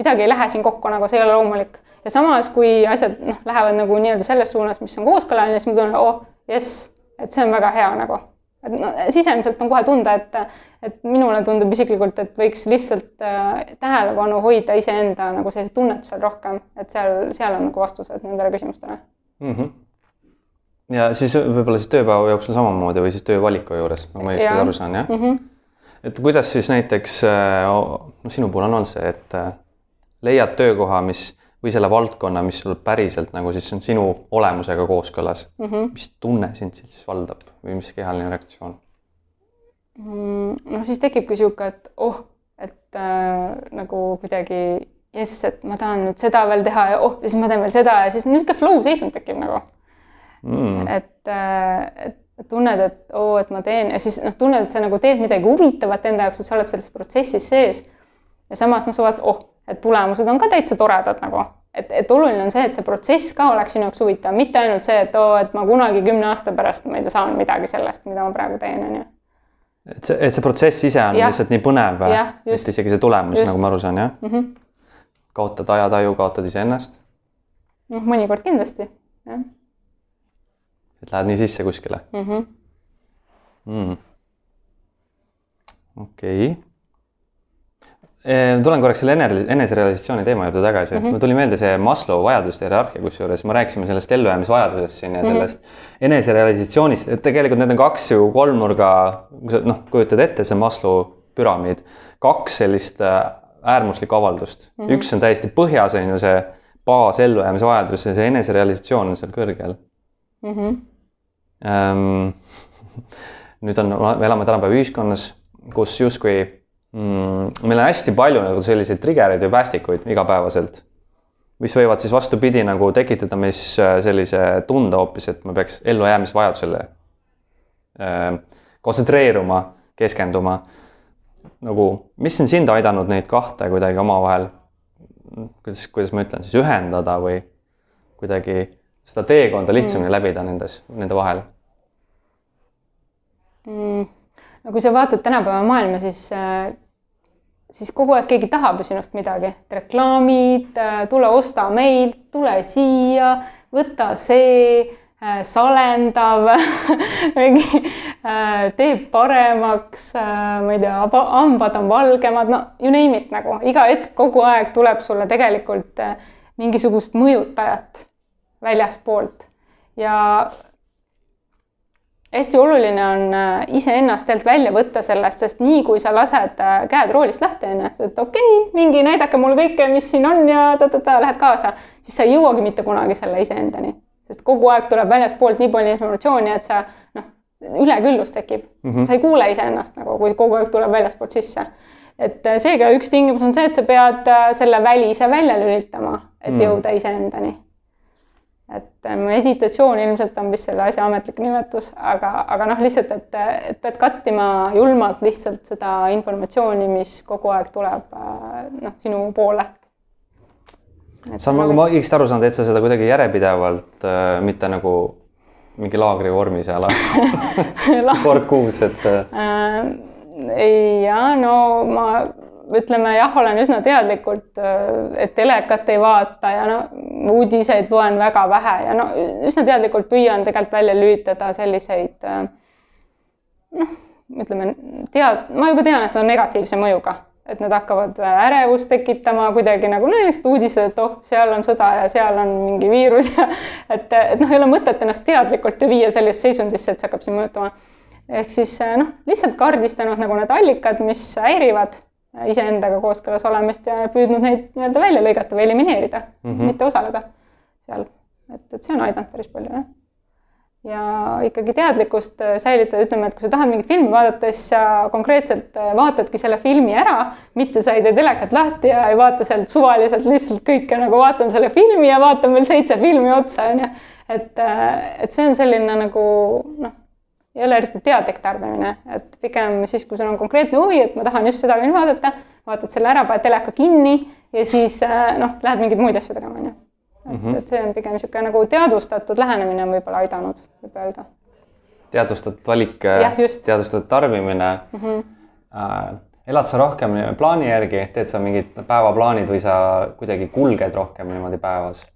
midagi ei lähe siin kokku, nagu see ei ole loomulik ja samas, kui asjad noh, lähevad nagu nii-öelda selles suunas, mis on kooskõlaline, siis ma tunnen, oh jess, et see on väga hea nagu. Et no sisemiselt on kohe tunda, et, et minule tundub isiklikult, et võiks lihtsalt äh, tähelepanu hoida iseenda nagu sellisel tunnetusel rohkem, et seal, seal on nagu vastused nendele küsimustele mm. -hmm. ja siis võib-olla siis tööpäeva jooksul samamoodi või siis töövaliku juures, ma õigesti aru saan, jah mm? -hmm. et kuidas siis näiteks, no sinu puhul on olnud see, et äh, leiad töökoha, mis või selle valdkonna, mis sul päriselt nagu siis on sinu olemusega kooskõlas mm. -hmm. mis tunne sind siis valdab või mis kehaline reaktsioon mm,? noh, siis tekibki sihuke, et oh, et äh, nagu kuidagi jess, et ma tahan nüüd seda veel teha ja oh, siis ma teen veel seda ja siis niisugune flow seisund tekib nagu mm.. et äh,, et tunned, et oo oh,, et ma teen ja siis noh, tunned, et sa nagu teed midagi huvitavat enda jaoks, et sa oled selles protsessis sees. ja samas noh, sa vaatad, oh et tulemused on ka täitsa toredad nagu, et, et oluline on see, et see protsess ka oleks sinu jaoks huvitav, mitte ainult see, et oo, et ma kunagi kümne aasta pärast, ma ei tea, saan midagi sellest, mida ma praegu teen, on ju. et see, et see protsess ise on ja. lihtsalt nii põnev, et isegi see tulemus, nagu ma aru saan, jah mm? -hmm. kaotad ajataju, kaotad iseennast? noh, mõnikord kindlasti, jah. et lähed nii sisse kuskile mm? -hmm. Mm. okei okay tulen korraks selle eneserealisatsiooni teema juurde tagasi mm, -hmm. mul tuli meelde see Maslow vajaduste hierarhia, kusjuures me rääkisime sellest ellujäämisvajadusest siin ja sellest mm -hmm. eneserealisatsioonist, et tegelikult need on kaks ju kolmnurga, kui sa noh, kujutad ette, see Maslow püramiid, kaks sellist äh, äärmuslikku avaldust mm, -hmm. üks on täiesti põhjas, on ju see baas ellujäämise vajadus ja see eneserealisatsioon on seal kõrgel mm. -hmm. Ähm, nüüd on, me elame tänapäeva ühiskonnas, kus justkui mm,? meil on hästi palju nagu selliseid trigger'eid või päästikuid igapäevaselt, mis võivad siis vastupidi nagu tekitada meis äh, sellise tunde hoopis, et ma peaks ellujäämisvajadusele äh, kontsentreeruma, keskenduma. nagu, mis on sind aidanud neid kahte kuidagi omavahel, kuidas, kuidas ma ütlen siis ühendada või kuidagi seda teekonda lihtsamini mm. läbida nendes, nende vahel mm.? No kui sa vaatad tänapäeva maailma, siis, äh, siis kogu aeg keegi tahab ju sinust midagi, reklaamid, äh, tule osta meilt, tule siia, võta see, äh, salendav mingi teeb paremaks, ma ei tea, hambad on valgemad, no you name it nagu. Iga hetk kogu aeg tuleb sulle tegelikult mingisugust mõjutajat väljastpoolt. Ja hästi oluline on äh, iseennast tegelikult välja võtta sellest, sest nii kui sa lased äh, käed roolist lahti, on ju, sa ütled okei okay,, mingi näidake mulle kõike, mis siin on ja ta-ta-ta, lähed kaasa, siis sa ei jõuagi mitte kunagi selle iseendani. sest kogu aeg tuleb väljastpoolt nii palju informatsiooni, et sa noh, üleküllus tekib mm. -hmm. sa ei kuule iseennast nagu, kui kogu aeg tuleb väljastpoolt sisse. et äh, seega üks tingimus on see, et sa pead selle välise välja lülitama, et mm. jõuda iseendani et äh, meditatsioon ilmselt on vist selle asja ametlik nimetus, aga, aga noh, lihtsalt, et, et pead kattima julmalt lihtsalt seda informatsiooni, mis kogu aeg tuleb äh, noh, sinu poole. sa, nagu ma õigesti aru saan, teed sa seda kuidagi järjepidevalt äh,, mitte nagu mingi laagri vormis ja kord kuus, et äh,. ja no ma ütleme jah, olen üsna teadlikult, äh, et telekat ei vaata ja no uudiseid loen väga vähe ja no üsna teadlikult püüan tegelikult välja lülitada selliseid äh, noh, ütleme tead, ma juba tean, et on negatiivse mõjuga, et need hakkavad äh, ärevust tekitama kuidagi nagu no lihtsalt uudised, et oh, seal on sõda ja seal on mingi viirus ja et, et noh, ei ole mõtet ennast teadlikult ju viia sellisesse seisundisse, et see hakkab sind mõjutama. ehk siis noh, lihtsalt kaardistanud nagu need allikad, mis häirivad iseendaga kooskõlas olemist ja püüdnud neid nii-öelda välja lõigata või elimineerida mm, -hmm. mitte osaleda seal. et, et see on aidanud päris palju, jah. ja ikkagi teadlikkust äh, säilitada, ütleme, et kui sa tahad mingit filmi vaadata, siis sa konkreetselt äh, vaatadki selle filmi ära, mitte sa ei tee telekat lahti ja ei vaata sealt suvaliselt lihtsalt kõike nagu vaatan selle filmi ja vaatan veel seitse filmi otsa, on ju. et, äh, et see on selline nagu noh ei ole eriti teadlik tarbimine, et pigem siis, kui sul on konkreetne huvi, et ma tahan just seda filmi vaadata, vaatad selle ära, paned teleka kinni ja siis äh, noh, lähed mingeid muid asju tegema, on ju. et -hmm. et see on pigem niisugune nagu teadvustatud lähenemine on võib-olla aidanud, võib öelda. teadvustatud valik, teadvustatud tarbimine mm. -hmm. Äh, elad sa rohkem plaani järgi, teed sa mingid päevaplaanid või sa kuidagi kulged rohkem niimoodi päevas?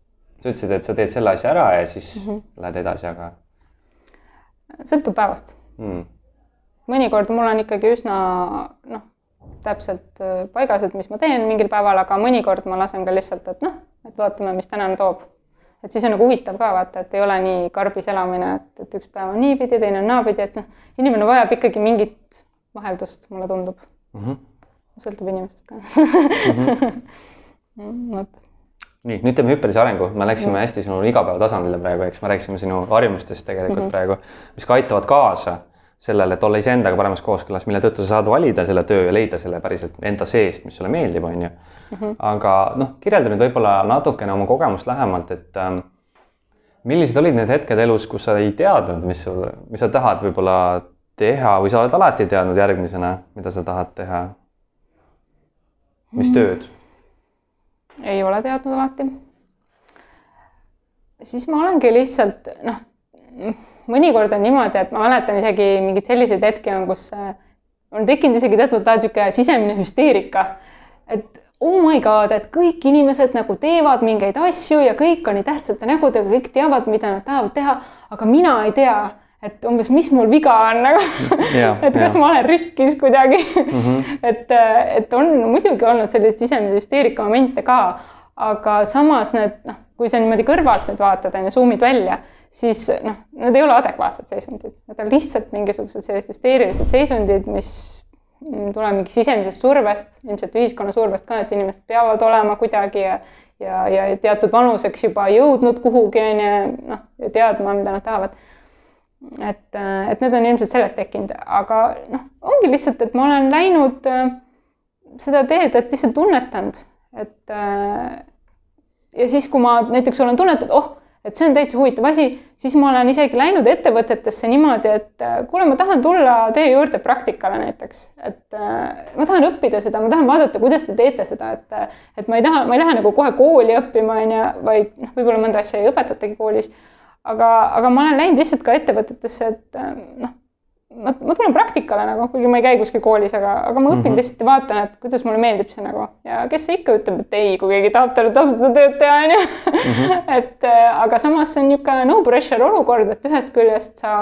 sa ütlesid, et sa teed selle asja ära ja siis mm -hmm. lähed edasi, aga sõltub päevast mm.. mõnikord mul on ikkagi üsna noh, täpselt äh, paigas, et mis ma teen mingil päeval, aga mõnikord ma lasen ka lihtsalt, et noh, et vaatame, mis tänane toob. et siis on nagu huvitav ka vaata, et ei ole nii karbis elamine, et, et üks päev on niipidi, teine on naapidi, et noh, inimene vajab ikkagi mingit vaheldust, mulle tundub mm. -hmm. sõltub inimesest ka mm. -hmm. vot nii, nüüd teeme hüppelise arengu, me läksime hästi sinu igapäevatasandile praegu, eks me rääkisime sinu harjumustest tegelikult mm -hmm. praegu, mis ka aitavad kaasa sellele, et olla iseendaga paremas kooskõlas, mille tõttu sa saad valida selle töö ja leida selle päriselt enda seest, mis sulle meeldib, on ju. Mhm. aga noh, kirjelda nüüd võib-olla natukene oma kogemust lähemalt, et ähm, millised olid need hetked elus, kus sa ei teadnud, mis sul, mis sa tahad võib-olla teha või sa oled alati teadnud järgmisena, mida sa tahad teha? mis mm -hmm. tööd? Ei ole teadnud alati. siis ma olengi lihtsalt noh, mõnikord on niimoodi, et ma mäletan isegi mingeid selliseid hetki on, kus äh, on tekkinud isegi teatud laad niisugune sisemine hüsteerika, et oh my god, et kõik inimesed nagu teevad mingeid asju ja kõik on nii tähtsate nägudega, kõik teavad, mida nad tahavad teha, aga mina ei tea et umbes, mis mul viga on nagu et kas ja. ma olen rikkis kuidagi mm. -hmm. et, et on muidugi olnud selliseid sisemise hüsteerika momente ka, aga samas need noh, kui sa niimoodi kõrvalt nüüd vaatad, on ju, suumid välja, siis noh, need ei ole adekvaatsed seisundid, need on lihtsalt mingisugused sellised hüsteerilised seisundid, mis tulevad mingi sisemisest survest, ilmselt ühiskonna survest ka, et inimesed peavad olema kuidagi ja ja, ja teatud vanuseks juba jõudnud kuhugi on ju, noh, ja teadma, mida nad tahavad et, et need on ilmselt sellest tekkinud, aga noh, ongi lihtsalt, et ma olen läinud äh, seda teed, et lihtsalt tunnetanud, et äh, ja siis, kui ma näiteks olen tunnetanud, oh, et see on täitsa huvitav asi, siis ma olen isegi läinud ettevõtetesse niimoodi, et äh, kuule, ma tahan tulla teie juurde praktikale näiteks, et ma tahan õppida seda, ma tahan vaadata, kuidas te teete seda, et, et ma ei taha, ma ei lähe nagu kohe kooli õppima, on ju, vaid noh, võib-olla mõnda asja ei õpetatagi koolis aga, aga ma olen läinud lihtsalt ka ettevõtetesse, et äh, noh, ma, ma tulen praktikale nagu, kuigi ma ei käi kuskil koolis, aga, aga ma õpin mm -hmm. lihtsalt ja vaatan, et kuidas mulle meeldib see nagu ja kes see ikka ütleb, et ei, kui keegi tahab talle tasuta tööd teha, on ju. Mhm. et äh, aga samas see on niisugune no pressure olukord, et ühest küljest sa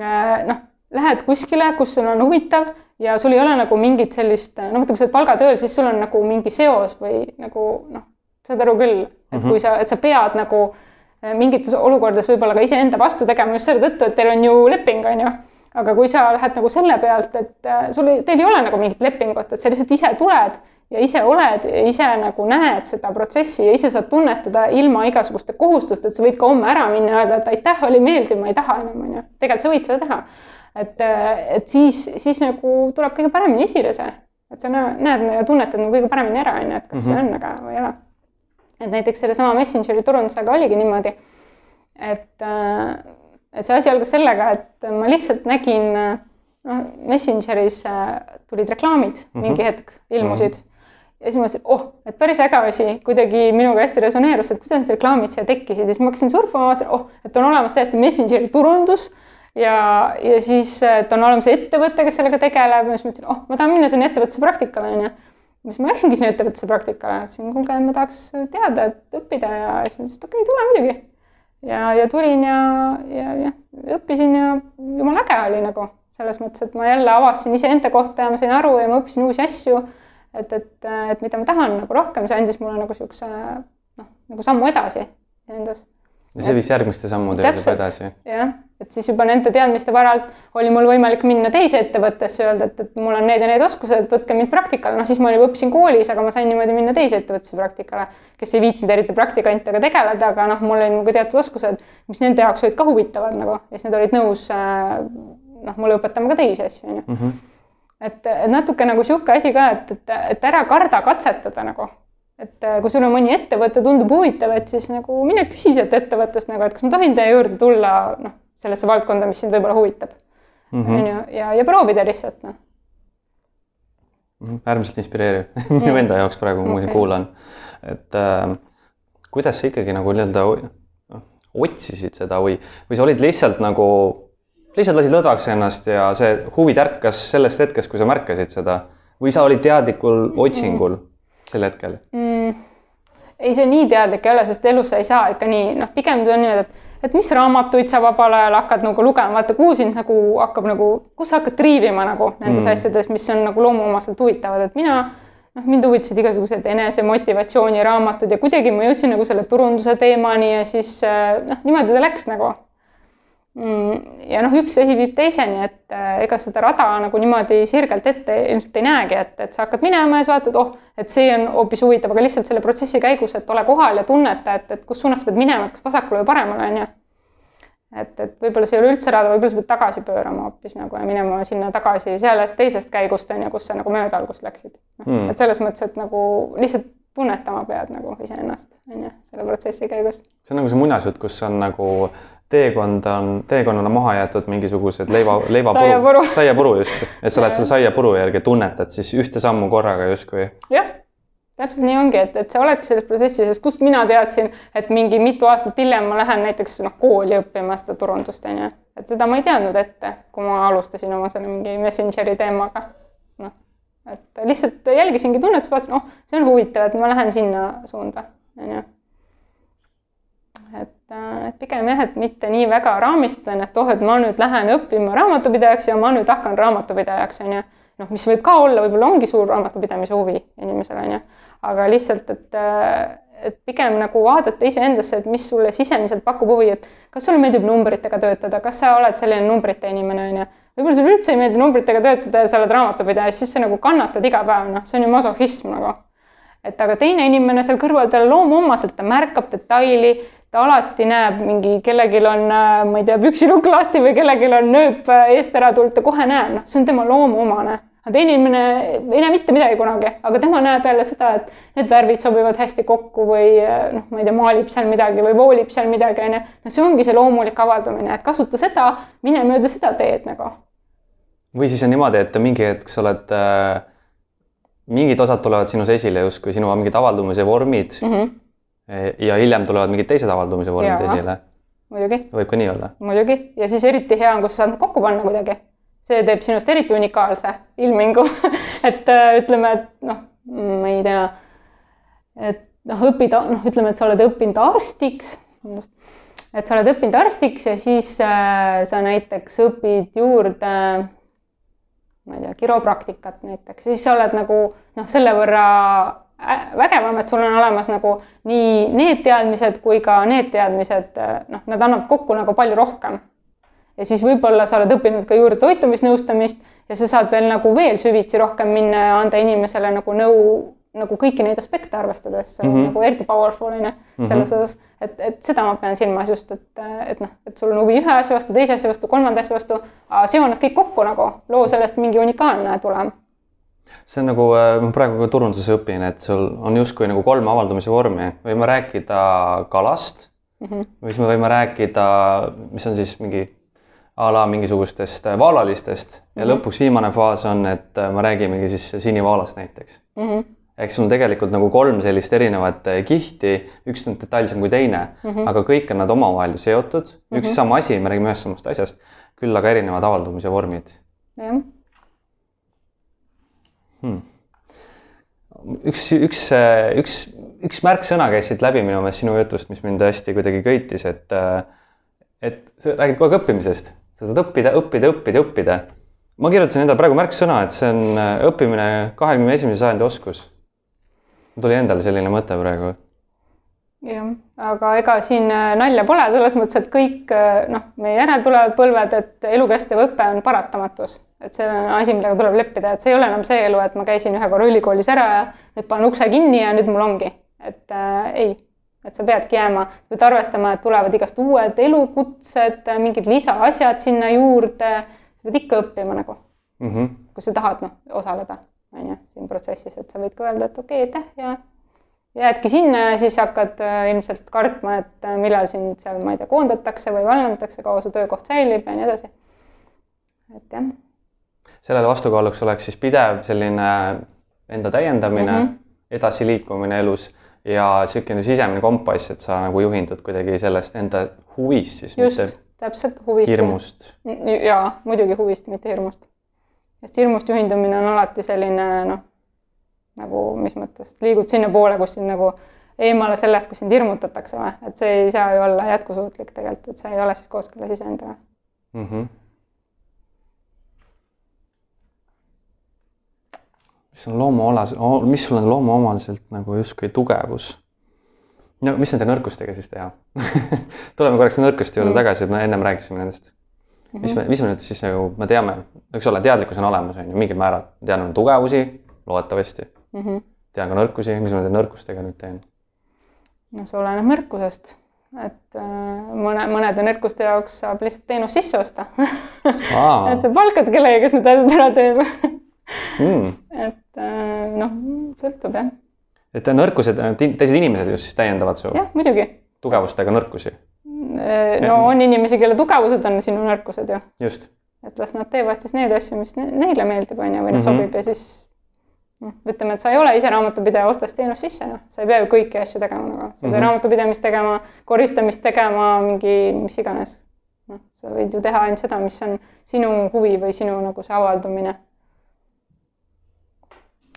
äh, noh, lähed kuskile, kus sul on huvitav ja sul ei ole nagu mingit sellist, no vaata, kui sa oled palgatööl, siis sul on nagu mingi seos või nagu noh, saad aru küll, et mm -hmm. kui sa, et sa pead nagu Äh, mingites olukordades võib-olla ka iseenda vastu tegema just selle tõttu, et teil on ju leping, on ju. aga kui sa lähed nagu selle pealt, et äh, sul, teil ei ole nagu mingit lepingut, et sa lihtsalt ise tuled ja ise oled ja ise nagu näed seda protsessi ja ise saad tunnetada ilma igasuguste kohustusteta, sa võid ka homme ära minna ja öelda, et aitäh, oli meeldiv, ma ei taha enam, on ju. tegelikult sa võid seda teha. et, äh, et siis, siis nagu tuleb kõige paremini esile see, et sa näed ja tunnetad nagu kõige paremini ära, on ju, et kas mm -hmm. see on aga või ei ole et näiteks sellesama Messengeri turundusega oligi niimoodi, et, äh, et see asi algas sellega, et ma lihtsalt nägin, noh, Messengeris äh, tulid reklaamid mm -hmm. mingi hetk, ilmusid mm. -hmm ja siis ma mõtlesin, oh, et päris äge asi, kuidagi minuga hästi resoneerus, et kuidas need reklaamid siia tekkisid ja siis ma hakkasin surfama, vaatasin, oh, et on olemas täiesti Messengeri turundus ja, ja siis, et on olemas ettevõte, kes sellega tegeleb ja siis mõtlesin, oh, ma tahan minna sinna ettevõttesse praktikale, onju siis ma läksingi sinna ettevõttesse praktikale, ütlesin, kuulge, ma tahaks teada, et õppida ja siis nad ütlesid, okei okay,, tule muidugi. ja, ja tulin ja, ja, ja õppisin ja jumala äge oli nagu selles mõttes, et ma jälle avastasin iseenda kohta ja ma sain aru ja ma õppisin uusi asju. et, et, et mida ma tahan nagu rohkem, see andis mulle nagu siukse noh, nagu sammu edasi endas ja see viis järgmiste sammude juurde edasi. jah, et siis juba nende teadmiste varalt oli mul võimalik minna teise ettevõttesse, öelda, et, et mul on need ja need oskused, võtke mind praktikale, noh siis ma juba õppisin koolis, aga ma sain niimoodi minna teise ettevõttesse praktikale, kes ei viitsinud eriti praktikantidega tegeleda, aga noh, mul olid nagu teatud oskused, mis nende jaoks olid ka huvitavad nagu ja siis nad olid nõus äh, noh, mulle õpetama ka teisi asju, on ju. Mhm. et natuke nagu sihuke asi ka, et, et, et ära karda katsetada nagu et äh, kui sul on mõni ettevõte, tundub huvitav, et siis nagu mine küsi sealt ettevõttest nagu, et kas ma tohin teie juurde tulla, noh, sellesse valdkonda, mis sind võib-olla huvitab. Mhm. on ju, ja, ja proovida lihtsalt, noh. Mhm, äärmiselt inspireeriv minu mm. enda jaoks praegu, kui ma siin kuulan, et äh, kuidas sa ikkagi nagu nii-öelda otsisid seda või, või sa olid lihtsalt nagu, lihtsalt lasid lõdvaks ennast ja see huvi tärkas sellest hetkest, kui sa märkasid seda või sa olid teadlikul otsingul mm sel hetkel mm.? ei, see nii teadlik ei ole, sest elus sa ei saa ikka nii, noh, pigem on niimoodi, et, et mis raamatuid sa vabal ajal hakkad nagu lugema, vaata, kuhu sind nagu hakkab nagu, kus sa hakkad triivima nagu nendes mm. asjades, mis on nagu loomuomaselt huvitavad, et mina noh, mind huvitasid igasugused enesemotivatsiooniraamatud ja kuidagi ma jõudsin nagu selle turunduse teemani ja siis noh, niimoodi ta läks nagu ja noh, üks asi viib teiseni, et äh, ega seda rada nagu niimoodi sirgelt ette ilmselt ei näegi, et, et sa hakkad minema ja siis vaatad, oh, et see on hoopis huvitav, aga lihtsalt selle protsessi käigus, et ole kohal ja tunneta, et, et kus suunas sa pead minema, et kas vasakule või paremale, on ju. et, et võib-olla see ei ole üldse rada, võib-olla sa pead tagasi pöörama hoopis nagu ja minema sinna tagasi sellest teisest käigust on ju, kus sa nagu mööda algust läksid mm.. et selles mõttes, et nagu lihtsalt tunnetama pead nagu iseennast, on ju, selle protsessi käigus. see on nagu see muinasjutt, kus on nagu teekond on, teekonnale maha jäetud mingisugused leiva, leivapuru, saiapuru, just, et sa lähed selle saiapuru järgi, tunnetad siis ühte sammu korraga justkui. jah, täpselt nii ongi, et, et sa oledki selles protsessis, sest kust mina teadsin, et mingi mitu aastat hiljem ma lähen näiteks noh, kooli õppima seda turundust on ju, et seda ma ei teadnud ette, kui ma alustasin oma selle mingi Messengeri teemaga. noh, et lihtsalt jälgisingi tunnet, siis vaatasin, oh, see on huvitav, et ma lähen sinna suunda, on ju et, äh, et pigem jah, et mitte nii väga raamistada ennast, oh, et ma nüüd lähen õppima raamatupidajaks ja ma nüüd hakkan raamatupidajaks, on ju. noh, mis võib ka olla, võib-olla ongi suur raamatupidamise huvi inimesel, on ju. aga lihtsalt, et, äh, et pigem nagu vaadata iseendasse, et mis sulle sisemiselt pakub huvi, et kas sulle meeldib numbritega töötada, kas sa oled selline numbrite inimene, on ju. võib-olla sulle üldse ei meeldi numbritega töötada ja sa oled raamatupidaja, siis sa nagu kannatad iga päev, noh, see on ju masohhism nagu et aga teine inimene seal kõrval, talle loomuomaselt, ta märkab detaili, ta alati näeb mingi, kellelgi on, äh, ma ei tea, püksilukk lahti või kellelgi on nööp äh, eest ära tulnud, ta kohe näeb, noh, see on tema loomuomane. aga teine inimene ei näe mitte midagi kunagi, aga tema näeb jälle seda, et need värvid sobivad hästi kokku või äh, noh, ma ei tea, maalib seal midagi või voolib seal midagi, onju. no see ongi see loomulik avaldumine, et kasuta seda, mine mööda seda teed nagu. või siis on niimoodi, et mingi hetk sa oled äh mingid osad tulevad sinus esile justkui sinu mingid avaldumise vormid mm. -hmm. ja hiljem tulevad mingid teised avaldumise vormid Jaa. esile. muidugi. võib ka nii olla. muidugi ja siis eriti hea on, kui sa saad need kokku panna kuidagi. see teeb sinust eriti unikaalse ilmingu et äh, ütleme, et noh, ma ei tea, et noh, õpida, noh, ütleme, et sa oled õppinud arstiks, et sa oled õppinud arstiks ja siis äh, sa näiteks õpid juurde ma ei tea, kiropraktikat näiteks, siis sa oled nagu noh, selle võrra vägevam, et sul on olemas nagu nii need teadmised kui ka need teadmised, noh, nad annavad kokku nagu palju rohkem. ja siis võib-olla sa oled õppinud ka juurde toitumisnõustamist ja sa saad veel nagu veel süvitsi rohkem minna ja anda inimesele nagu nõu nagu kõiki neid aspekte arvestades mm -hmm. nagu eriti powerful on ju selles mm -hmm. osas, et, et seda ma pean silmas just, et, et noh, et sul on huvi ühe asja vastu, teise asja vastu, kolmanda asja vastu, seo nad kõik kokku nagu, loo sellest mingi unikaalne tulem see on nagu, äh, ma praegu ka turunduses õpin, et sul on justkui nagu kolm avaldumise vormi, võime rääkida kalast mm, -hmm. või siis me võime rääkida, mis on siis mingi a la mingisugustest vaalalistest ja mm -hmm. lõpuks viimane faas on, et me räägimegi siis sinivaalast näiteks mm. -hmm ehk sul on tegelikult nagu kolm sellist erinevat eh, kihti, üks on detailsem kui teine mm, -hmm. aga kõik on nad omavahel seotud mm, -hmm. üks ja mhm. sama asi, me räägime ühest samast asjast, küll aga erinevad avaldumise vormid. jah hmm.. üks, üks, üks, üks märksõna käis siit läbi minu meelest sinu jutust, mis mind hästi kuidagi köitis, et, et sa räägid kogu aeg õppimisest, sa saad õppida, õppida, õppida, õppida. ma kirjutasin endale praegu märksõna, et see on õppimine kahekümne esimese sajandi oskus tuli endale selline mõte praegu. jah, aga ega siin äh, nalja pole selles mõttes, et kõik äh, noh, meie järel tulevad põlved, et elukestev õpe on paratamatus, et see on asi, millega tuleb leppida, et see ei ole enam see elu, et ma käisin ühe korra ülikoolis ära ja nüüd panen ukse kinni ja nüüd mul ongi, et äh, ei et sa peadki jääma, pead arvestama, et tulevad igast uued elukutsed, mingid lisaasjad sinna juurde, sa pead ikka õppima nagu mm, -hmm. kui sa tahad noh, osaleda on ju, siin protsessis, et sa võid ka öelda, et okei okay,, aitäh ja jäädki sinna ja siis hakkad äh, ilmselt kartma, et äh, millal sind seal, ma ei tea, koondatakse või vallandatakse, kaua su töökoht säilib ja nii edasi. et jah. sellele vastukaaluks oleks siis pidev selline enda täiendamine mm, -hmm. edasiliikumine elus ja niisugune sisemine kompass, et sa nagu juhindud kuidagi sellest enda huvist siis. just, täpselt huvist. hirmust. jaa, muidugi huvist, mitte hirmust sest hirmust juhindumine on alati selline noh, nagu mis mõttes, liigud sinnapoole, kus sind nagu eemale sellest, kus sind hirmutatakse või, et see ei saa ju olla jätkusuutlik tegelikult, et see ei ole siis kooskõlas iseendaga mm. -hmm. mis on loomuolas-, mis sul on loomuomaliselt nagu justkui tugevus? no mis nende nõrkustega siis teha tuleme korraks nõrkuste juurde mm. tagasi, et me ennem rääkisime nendest mm. -hmm. mis me, mis me nüüd siis nagu, me teame, eks ole, teadlikkus on olemas, on ju, mingil määral. tean on tugevusi, loodetavasti mm. -hmm. tean ka nõrkusi, mis ma nende nõrkustega nüüd teen? no see oleneb nõrkusest, et äh, mõne, mõnede nõrkuste jaoks saab lihtsalt teenust sisse osta et sa palkad kellegi, kes need asjad ära teeb mm.. et äh, noh, sõltub jah. et nõrkused, teised inimesed just siis täiendavad su? jah, muidugi. tugevustega nõrkusi no on inimesi, kelle tugevused on sinu nõrkused ju. just. et las nad teevad siis neid asju, mis neile meeldib, on ju, või noh mm -hmm., sobib ja siis noh, ütleme, et sa ei ole ise raamatupidaja, ostad teenust sisse, noh, sa ei pea ju kõiki asju tegema nagu, sa ei pea mm -hmm. raamatupidamist tegema, koristamist tegema, mingi mis iganes. noh, sa võid ju teha ainult seda, mis on sinu huvi või sinu nagu see avaldumine.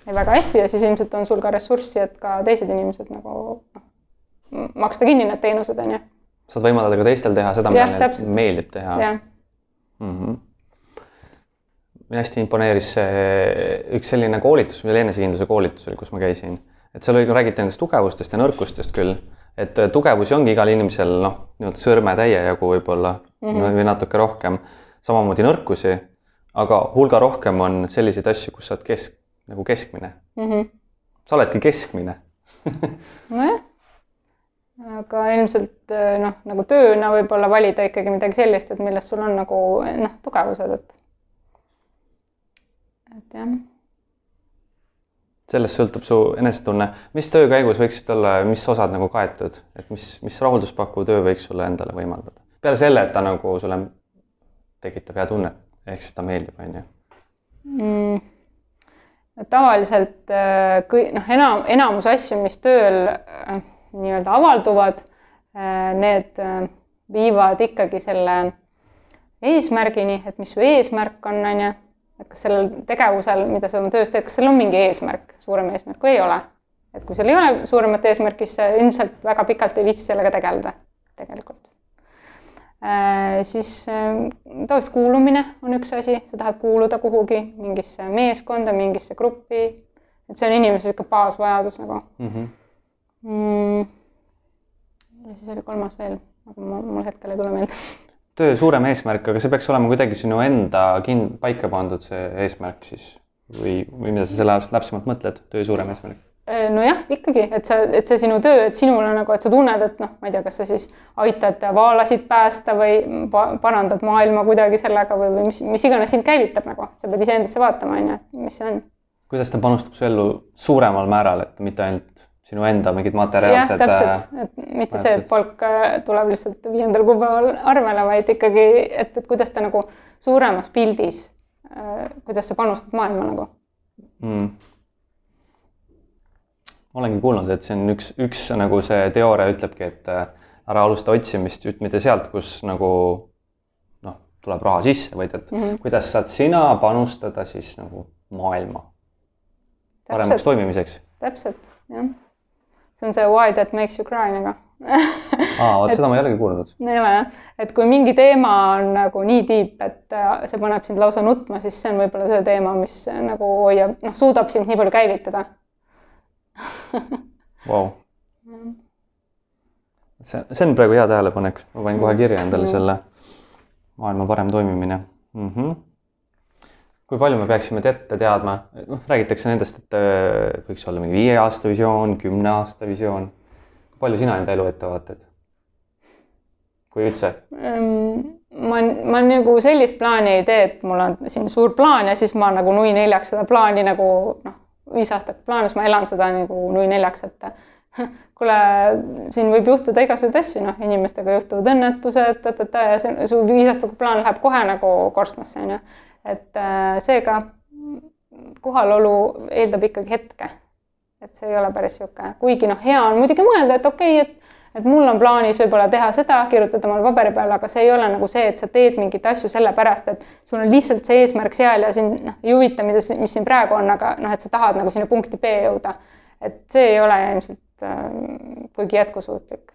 ja väga hästi ja siis ilmselt on sul ka ressurssi, et ka teised inimesed nagu noh, maksta kinni need teenused, on ju saad võimaldada ka teistel teha seda, mida neile meeldib teha mm. -hmm. hästi imponeeris see üks selline koolitus, meil enesekindluse koolitusel, kus ma käisin, et seal oli räägiti nendest tugevustest ja nõrkustest küll, et äh, tugevusi ongi igal inimesel noh, nii-öelda sõrmetäie jagu võib-olla mm -hmm. või natuke rohkem, samamoodi nõrkusi, aga hulga rohkem on selliseid asju, kus sa oled kesk, nagu keskmine mm. -hmm. sa oledki keskmine nojah. Aga ilmselt eh, noh, nagu tööna võib-olla valida ikkagi midagi sellist, et milles sul on nagu noh, tugevused, et. et jah, sellest sõltub su enesetunne, mis töö käigus võiksid olla, mis osad nagu kaetud, et mis, mis rahulduspakkuv töö võiks sulle endale võimaldada? peale selle, et ta nagu sulle tekitab hea tunnet, ehk siis ta meeldib, on ju mm,. tavaliselt äh, kõi- noh, enam enamus asju, mis tööl nii-öelda avalduvad äh,, need äh, viivad ikkagi selle eesmärgini, et mis su eesmärk on, on ju. et kas sellel tegevusel, mida sa oma töös teed, kas seal on mingi eesmärk, suurem eesmärk või ei ole. et kui seal ei ole suuremat eesmärki, siis sa ilmselt väga pikalt ei viitsi sellega tegeleda tegelikult Äh, siis tavaliselt kuulumine on üks asi, sa tahad kuuluda kuhugi mingisse meeskonda, mingisse gruppi. et see on inimese niisugune baasvajadus nagu mm. -hmm. mm.. ja siis oli kolmas veel, aga mul, hetkel ei tule meelde. töö suurem eesmärk, aga see peaks olema kuidagi sinu enda kin-, paika pandud see eesmärk siis või, või mida sa selle all täpsemalt mõtled, töö suurem eesmärk? nojah, ikkagi, et sa, et see sinu töö, et sinul on nagu, et sa tunned, et noh, ma ei tea, kas sa siis aitad vaalasid päästa või pa parandad maailma kuidagi sellega või, või mis, mis iganes sind käivitab nagu, sa pead iseendasse vaatama, on ju, et mis see on kuidas ta panustab su ellu suuremal määral, et mitte ainult sinu enda mingid jah, materiaalsed. täpselt, et mitte see, et palk äh, tuleb lihtsalt viiendal kuupäeval arvele, vaid ikkagi, et, et kuidas ta nagu suuremas pildis, kuidas sa panustad maailma nagu. mm.. olengi kuulnud, et see on üks, üks nagu see teooria ütlebki, et äh, ära alusta otsimist mitte sealt, kus nagu noh, tuleb raha sisse, vaid et mm. -hmm. kuidas saad sina panustada siis nagu maailma paremaks toimimiseks. täpselt, jah. See on see why that makes you cry nagu aa, vot seda ma ei olegi kuulnud. ei ole jah, et kui mingi teema on nagu nii tiip, et äh, see paneb sind lausa nutma, siis see on võib-olla see teema, mis äh, nagu hoiab, noh, suudab sind nii palju käivitada. Vau. see, see on praegu hea tähelepanek, ma panin kohe kirja endale Mm. selle maailma parem toimimine mm. -hmm. Kui palju me peaksime ette teadma, noh, räägitakse nendest, et äh, võiks olla mingi viie aasta visioon, kümne aasta visioon. kui palju sina enda elu ette vaatad? kui üldse? Ehm, ma, ma nagu sellist plaani ei tee, et mul on siin suur plaan ja siis ma nagu nui neljaks seda plaani nagu noh, viis aastat plaanis ma elan seda nagu nui neljaks, et kuule, siin võib juhtuda igasuguseid asju, noh, inimestega juhtuvad õnnetused, ta-ta-ta ja see su viis aastat plaan läheb kohe nagu korstnasse onju. et äh, seega kohalolu eeldab ikkagi hetke. et see ei ole päris sihuke, kuigi noh, hea on muidugi mõelda, et okei okay,, et et mul on plaanis võib-olla teha seda, kirjutada omale paberi peale, aga see ei ole nagu see, et sa teed mingeid asju sellepärast, et sul on lihtsalt see eesmärk seal ja sind noh, ei huvita, mida, mis siin praegu on, aga noh, et sa tahad nagu sinna punkti B jõuda. et see ei ole ilmselt kuigi jätkusuutlik.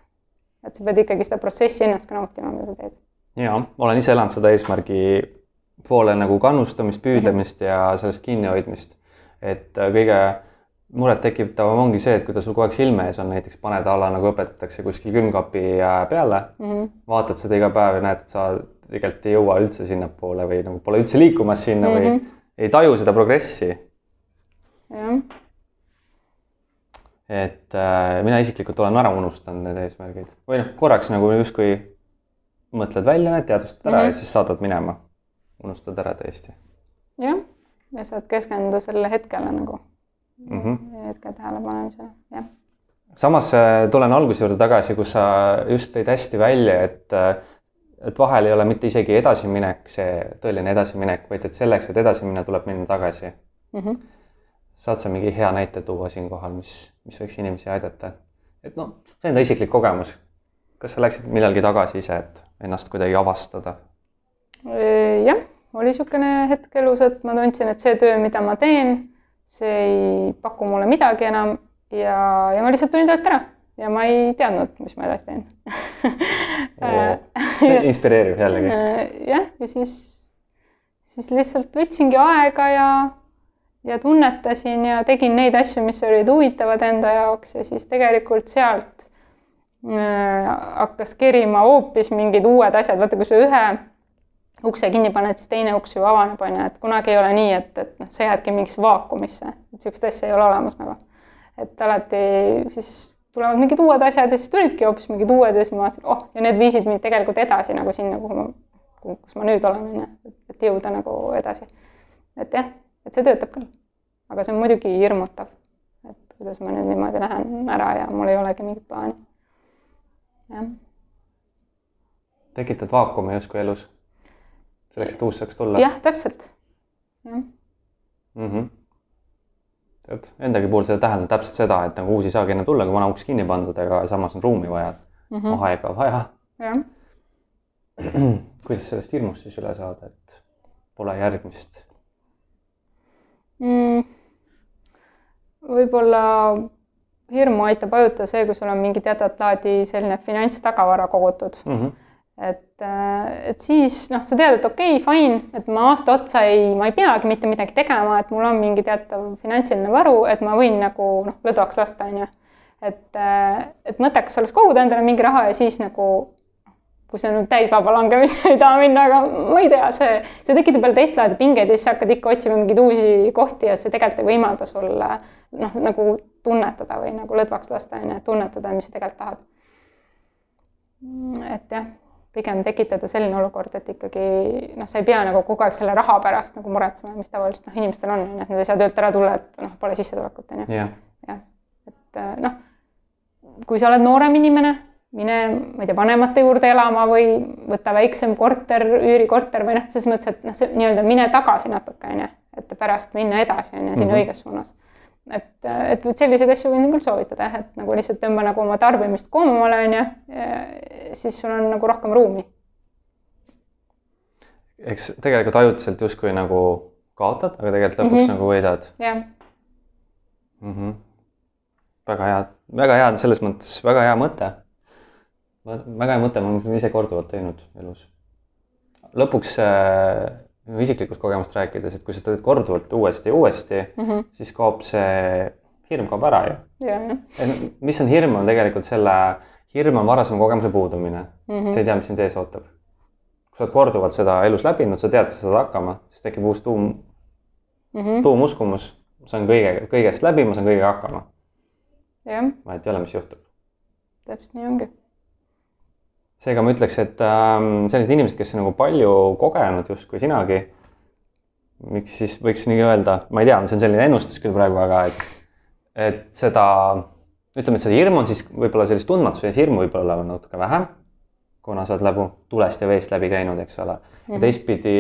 et sa pead ikkagi seda protsessi ennast ka nautima, mida sa teed. ja olen ise elanud seda eesmärgi poole nagu kannustamist, püüdlemist mm -hmm. ja sellest kinnihoidmist. et äh, kõige murettekitavam ongi see, et kui ta sul kogu aeg silme ees on, näiteks paned a la nagu õpetatakse kuskil külmkapi äh, peale mm, Mhm. -hmm. vaatad seda iga päev ja näed, et sa tegelikult ei jõua üldse sinnapoole või nagu pole üldse liikumas sinna mm -hmm. või ei taju seda progressi. jah, et äh, mina isiklikult olen ära unustanud need eesmärgid või noh, korraks nagu justkui mõtled välja need, teadvustad ära mm -hmm. Mhm. ja siis saadad minema. unustad ära täiesti jah, ja saad keskenduda sellele hetkele nagu mm. -hmm. hetke tähelepanemisele, jah. samas äh, tulen alguse juurde tagasi, kus sa just tõid hästi välja, et äh, et vahel ei ole mitte isegi edasiminek see tõeline edasiminek, vaid et selleks, et edasi minna, tuleb minna tagasi. Mm -hmm. Saad sa mingi hea näite tuua siinkohal, mis, mis võiks inimesi aidata? et noh, see enda isiklik kogemus. kas sa läksid millalgi tagasi ise, et ennast kuidagi avastada? jah, oli niisugune hetk elus, et ma tundsin, et see töö, mida ma teen, see ei paku mulle midagi enam ja, ja ma lihtsalt tulin töölt ära ja ma ei teadnud, mis ma edasi teen see inspireerib jällegi. jah, ja siis, siis lihtsalt võtsingi aega ja, ja tunnetasin ja tegin neid asju, mis olid huvitavad enda jaoks ja siis tegelikult sealt äh, hakkas kerima hoopis mingid uued asjad, vaata kui sa ühe ukse kinni paned, siis teine uks ju avaneb, on ju, et kunagi ei ole nii, et, et noh, sa jäädki mingisse vaakumisse, et niisugust asja ei ole olemas nagu. et alati siis tulevad mingid uued asjad ja siis tulidki hoopis mingid uued ja siis ma vaatasin, oh, ja need viisid mind tegelikult edasi nagu sinna, kuhu ma, kus ma nüüd olen, on ju, et jõuda nagu edasi. et jah, et see töötab küll. aga see on muidugi hirmutav, et kuidas ma nüüd niimoodi lähen ära ja mul ei olegi mingit plaani. jah. tekitad vaakumi justkui elus selleks, et uus saaks tulla? jah, täpselt, jah mm -hmm.. tead, endagi puhul seda täheldan täpselt seda, et nagu uus ei saagi enam tulla, kui vana uks kinni pandud, aga samas on ruumi vaja mm -hmm., aega vaja. jah. kuidas sellest hirmust siis üle saada, et pole järgmist mm.? võib-olla hirmu aitab hajutada see, kui sul on mingi teatavat laadi selline finantstagavara kogutud mm. -hmm et, äh, et siis noh, sa tead, et okei okay,, fine, et ma aasta otsa ei, ma ei peagi mitte midagi tegema, et mul on mingi teatav finantsiline varu, et ma võin nagu noh, lõdvaks lasta, on ju. et, äh, et mõttekas oleks koguda endale mingi raha ja siis nagu kui see nüüd täisvaba langemise ei taha minna, aga ma ei tea, see, see tekitab jälle teist laadi pingeid ja siis sa hakkad ikka otsima mingeid uusi kohti ja see tegelikult ei võimalda sul noh, nagu tunnetada või nagu lõdvaks lasta, on ju, et tunnetada, mis sa tegelikult tahad. et jah pigem tekitada selline olukord, et ikkagi noh, sa ei pea nagu kogu aeg selle raha pärast nagu muretsema, mis tavaliselt noh, inimestel on, et nad ei saa töölt ära tulla, et noh, pole sissetulekut, on ju. jah, et noh, kui sa oled noorem inimene, mine, ma ei tea, vanemate juurde elama või võta väiksem korter, üürikorter või noh, selles mõttes, et noh, see nii-öelda mine tagasi natuke, on ju, et pärast minna edasi, on ju, sinna mm -hmm. õiges suunas et, et vot selliseid asju võin küll soovitada jah, et nagu lihtsalt tõmba nagu oma tarbimist koomale, on ju, siis sul on nagu rohkem ruumi. eks tegelikult ajutiselt justkui nagu kaotad, aga tegelikult lõpuks mm -hmm. nagu võidad. jah mm -hmm.. väga hea, väga hea selles mõttes, väga hea mõte. Väga hea mõte, ma olen seda ise korduvalt teinud elus. lõpuks äh, isiklikust kogemust rääkides, et kui sa teed korduvalt uuesti ja uuesti mm, -hmm. siis kaob see, hirm kaob ära ju yeah.. mis on hirm, on tegelikult selle, hirm on varasema kogemuse puudumine mm. -hmm. sa ei tea, mis sind ees ootab. kui sa oled korduvalt seda elus läbinud, sa tead, sa saad hakkama, siis tekib uus tuum mm, -hmm. tuumuskumus, ma saan kõige, kõigest läbi, ma saan kõigega hakkama. jah yeah.. vahet ei ole, mis juhtub. täpselt nii ongi seega ma ütleks, et äh, sellised inimesed, kes on nagu palju kogenud justkui sinagi, miks siis võiks nii öelda, ma ei tea, see on selline ennustus küll praegu, aga et, et seda, ütleme, et seda hirmu on siis võib-olla sellist tundmatuse ees hirmu võib-olla natuke vähem, kuna sa oled läbi tulest ja veest läbi käinud, eks ole mm. -hmm. teistpidi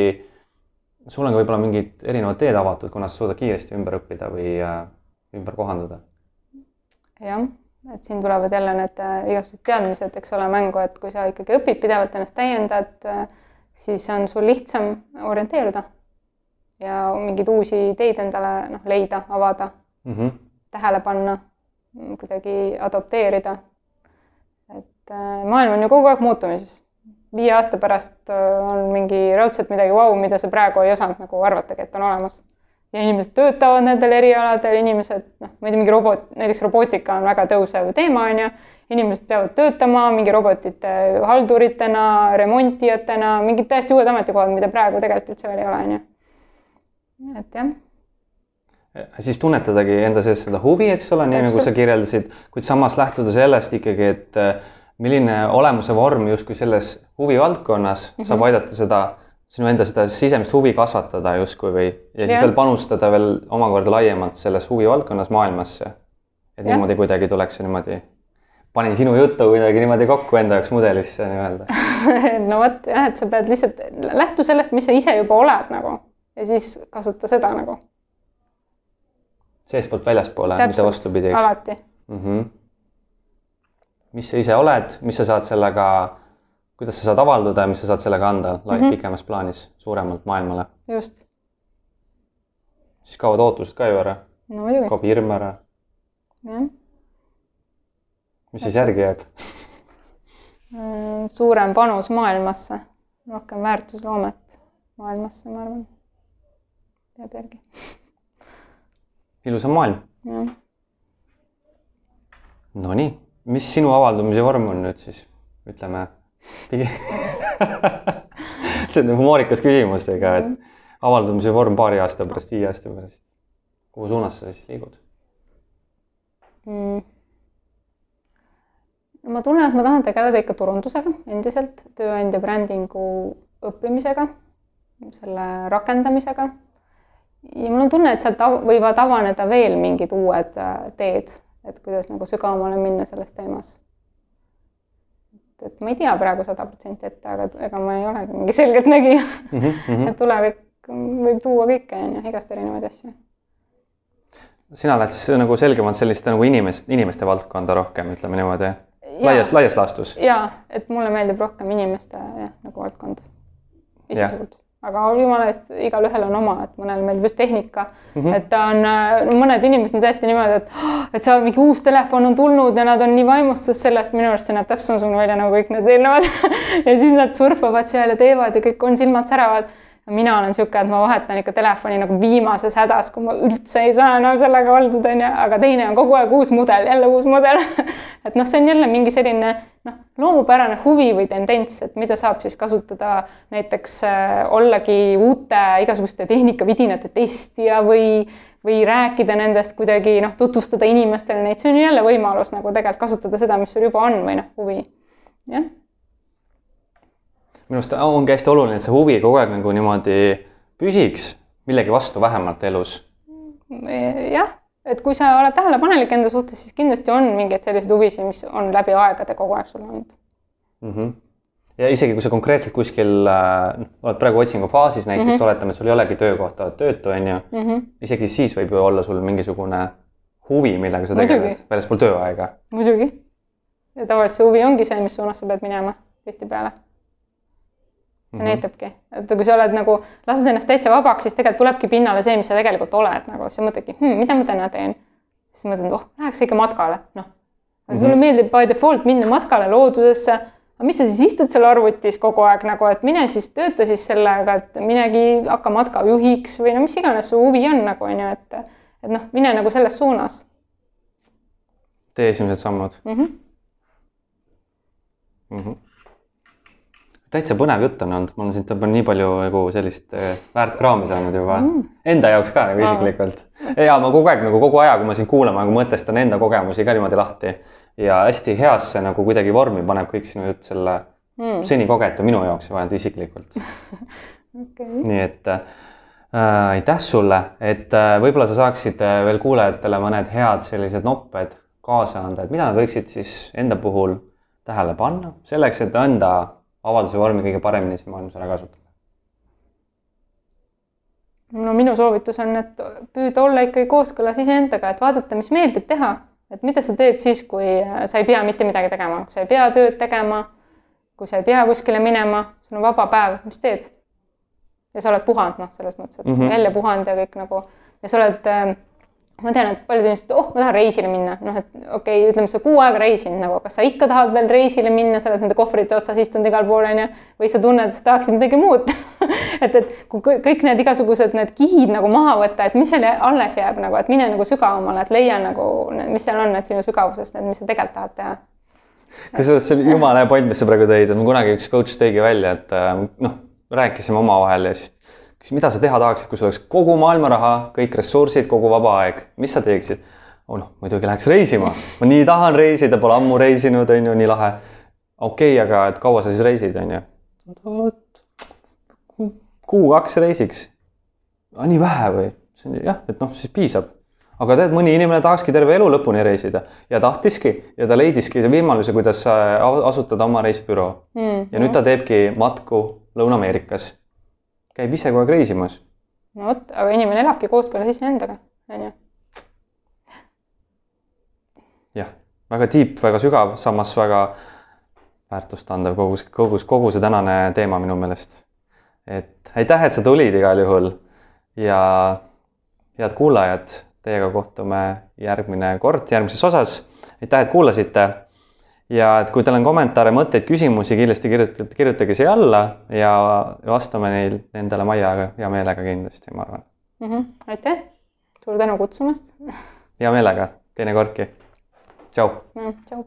sul on ka võib-olla mingid erinevad teed avatud, kuna sa suudad kiiresti ümber õppida või äh, ümber kohanduda. jah et siin tulevad jälle need äh, igasugused teadmised, eks ole, mängu, et kui sa ikkagi õpid pidevalt, ennast täiendad, äh, siis on sul lihtsam orienteeruda ja mingeid uusi ideid endale noh, leida, avada mm, -hmm. tähele panna, kuidagi adopteerida. et äh, maailm on ju kogu aeg muutumises. viie aasta pärast on mingi raudselt midagi vau wow,, mida sa praegu ei osanud nagu arvatagi, et on olemas ja inimesed töötavad nendel erialadel, inimesed noh, ma ei tea, mingi robot, näiteks robootika on väga tõusev teema, on ju. inimesed peavad töötama mingi robotite halduritena, remontijatena, mingid täiesti uued ametikohad, mida praegu tegelikult üldse veel ei ole, on ju. et jah siis tunnetadagi enda sees seda huvi, eks ole, nii nagu sa kirjeldasid, kuid samas lähtuda sellest ikkagi, et eh, milline olemuse vorm justkui selles huvivaldkonnas mm -hmm. saab aidata seda sinu enda seda sisemist huvi kasvatada justkui või ja siis ja. veel panustada veel omakorda laiemalt selles huvivaldkonnas maailmasse. et ja. niimoodi kuidagi tuleks niimoodi, panin sinu juttu kuidagi niimoodi kokku enda jaoks mudelisse nii-öelda no vot jah, et sa pead lihtsalt lähtu sellest, mis sa ise juba oled nagu ja siis kasuta seda nagu. seestpoolt väljaspoole, mitte vastupidi, eks? alati mm. -hmm. mis sa ise oled, mis sa saad sellega kuidas sa saad avalduda ja mis sa saad sellega anda mm -hmm. pikemas plaanis suuremalt maailmale. just. siis kaovad ootused ka ju ära no,. kaob hirm ära. jah. mis siis järgi jääb Mm, suurem panus maailmasse, rohkem väärtusloomet maailmasse, ma arvan. jääb järgi. ilusam maailm. Nonii, mis sinu avaldumise vorm on nüüd siis, ütleme see on humoorikas küsimus, ega et avaldumise vorm paari aasta pärast, viie aasta pärast. kuhu suunas sa siis liigud mm.? ma tunnen, et ma tahan tegeleda ikka turundusega endiselt, tööandja brändingu õppimisega, selle rakendamisega. ja mul on tunne, et sealt võivad avaneda veel mingid uued äh, teed, et kuidas nagu sügavamale minna selles teemas et ma ei tea praegu sada protsenti ette, aga ega ma ei olegi mingi selgeltnägija mm. -hmm. et tulevik võib tuua kõike, on ju, igast erinevaid asju. sina lähed siis nagu selgemalt selliste nagu inimest, inimeste valdkonda rohkem, ütleme niimoodi, laias, laias laastus? jaa, et mulle meeldib rohkem inimeste jah, nagu valdkond isiklikult aga jumala eest, igalühel on oma, et mõnel meeldib just tehnika. Mm, -hmm. et ta on, no mõned inimesed on täiesti niimoodi, et, et sa mingi uus telefon on tulnud ja nad on nii vaimustuses sellest, minu arust see näeb täpselt samasugune välja nagu kõik need eelnevad. Ja siis nad surfavad seal ja teevad ja kõik on silmad säravad mina olen niisugune, et ma vahetan ikka telefoni nagu viimases hädas, kui ma üldse ei saa enam sellega oldud, onju, aga teine on kogu aeg uus mudel, jälle uus mudel. Et noh, see on jälle mingi selline noh, loomupärane huvi või tendents, et mida saab siis kasutada näiteks äh, ollagi uute igasuguste tehnikavidinate testija või, või rääkida nendest kuidagi noh, tutvustada inimestele neid, see on jälle võimalus nagu tegelikult kasutada seda, mis sul juba on või noh, huvi, jah minu arust ongi hästi oluline, et see huvi kogu aeg nagu niimoodi püsiks millegi vastu vähemalt elus. jah, et kui sa oled tähelepanelik enda suhtes, siis kindlasti on mingeid selliseid huvisid, mis on läbi aegade kogu aeg sul olnud mm. -hmm. ja isegi kui sa konkreetselt kuskil äh, oled praegu otsingufaasis näiteks mm, -hmm. oletame, et sul ei olegi töökohta, oled töötu, on ju mm. -hmm. isegi siis võib ju olla sul mingisugune huvi, millega sa tegeled väljaspool tööaega. muidugi. ja tavaliselt see huvi ongi see, mis suunas sa pead minema tihtipeale see mm -hmm. näitabki, et kui sa oled nagu, lased ennast täitsa vabaks, siis tegelikult tulebki pinnale see, mis sa tegelikult oled nagu, siis sa mõtledki hm,, mida ma täna teen. siis mõtled, oh, läheks ikka matkale, noh. aga mm -hmm. sulle meeldib by default minna matkale loodusesse. aga mis sa siis istud seal arvutis kogu aeg nagu, et mine siis tööta siis sellega, et minegi hakka matkajuhiks või no mis iganes su huvi on nagu on ju, et, et noh, mine nagu selles suunas. tee esimesed sammud mm. -hmm. Mm -hmm täitsa põnev jutt on olnud, ma olen siit nii palju nagu sellist äh, väärt kraami saanud juba mm. enda jaoks ka nagu isiklikult. ja ma kogu aeg nagu kogu aja, kui ma sind kuulan, ma nagu mõtestan enda kogemusi ka niimoodi lahti ja hästi heasse nagu kuidagi vormi paneb kõik sinu jutt selle mm. seni kogetu minu jaoks vähemalt isiklikult okay.. nii et äh, aitäh sulle, et äh, võib-olla sa saaksid äh, veel kuulajatele mõned head sellised nopped kaasa anda, et mida nad võiksid siis enda puhul tähele panna selleks, et enda avalduse vormi kõige paremini siin maailmas ära kasutada? no minu soovitus on, et püüda olla ikkagi kooskõlas iseendaga, et vaadata, mis meeldib teha, et mida sa teed siis, kui sa ei pea mitte midagi tegema, kui sa ei pea tööd tegema, kui sa ei pea kuskile minema, sul on vaba päev, mis teed? ja sa oled puhanud, noh, selles mõttes, et mm -hmm. jälle puhanud ja kõik nagu ja sa oled äh, ma tean, et paljud inimesed, oh, ma tahan reisile minna, noh, et okei okay,, ütleme, sa kuu aega reisinud nagu, kas sa ikka tahad veel reisile minna, sa oled nende kohvrite otsas istunud igal pool onju, või sa tunned, et sa tahaksid midagi muud et, et kui kõik need igasugused need kihid nagu maha võtta, et mis seal alles jääb nagu, et mine nagu sügavamale, et leia nagu, mis seal on, need sinu sügavusest, need, mis sa tegelikult tahad teha. kusjuures see oli jumala hea point, mis sa praegu tõid, et mul kunagi üks coach tõigi välja, et äh, noh, rääkisime omavahel ja siis siis mida sa teha tahaksid, kui sul oleks kogu maailma raha, kõik ressursid, kogu vaba aeg, mis sa teeksid? oh noh, muidugi läheks reisima, ma nii tahan reisida, pole ammu reisinud, on ju, nii lahe. okei okay,, aga et kaua sa siis reisid, on ju? kuu-kaks reisiks. nii vähe või? jah, et noh, siis piisab. aga tead, mõni inimene tahakski terve elu lõpuni reisida ja tahtiski ja ta leidiski võimaluse, kuidas asutada oma reisibüroo mm. ja nüüd ta teebki matku Lõuna-Ameerikas käib ise kogu aeg reisimas. no vot, aga inimene elabki kooskõlas iseendaga, on ju. jah, väga tiip, väga sügav, samas väga väärtustandev kogu see, kogu, kogu see tänane teema minu meelest. et aitäh, et sa tulid igal juhul ja head kuulajad, teiega kohtume järgmine kord järgmises osas. aitäh, et kuulasite ja et kui teil on kommentaare, mõtteid, küsimusi, kindlasti kirjutage, kirjutage siia alla ja vastame neil, nendele Maiaga hea meelega kindlasti, ma arvan mm. -hmm. aitäh, suur tänu kutsumast. hea meelega, teinekordki. tšau. tšau.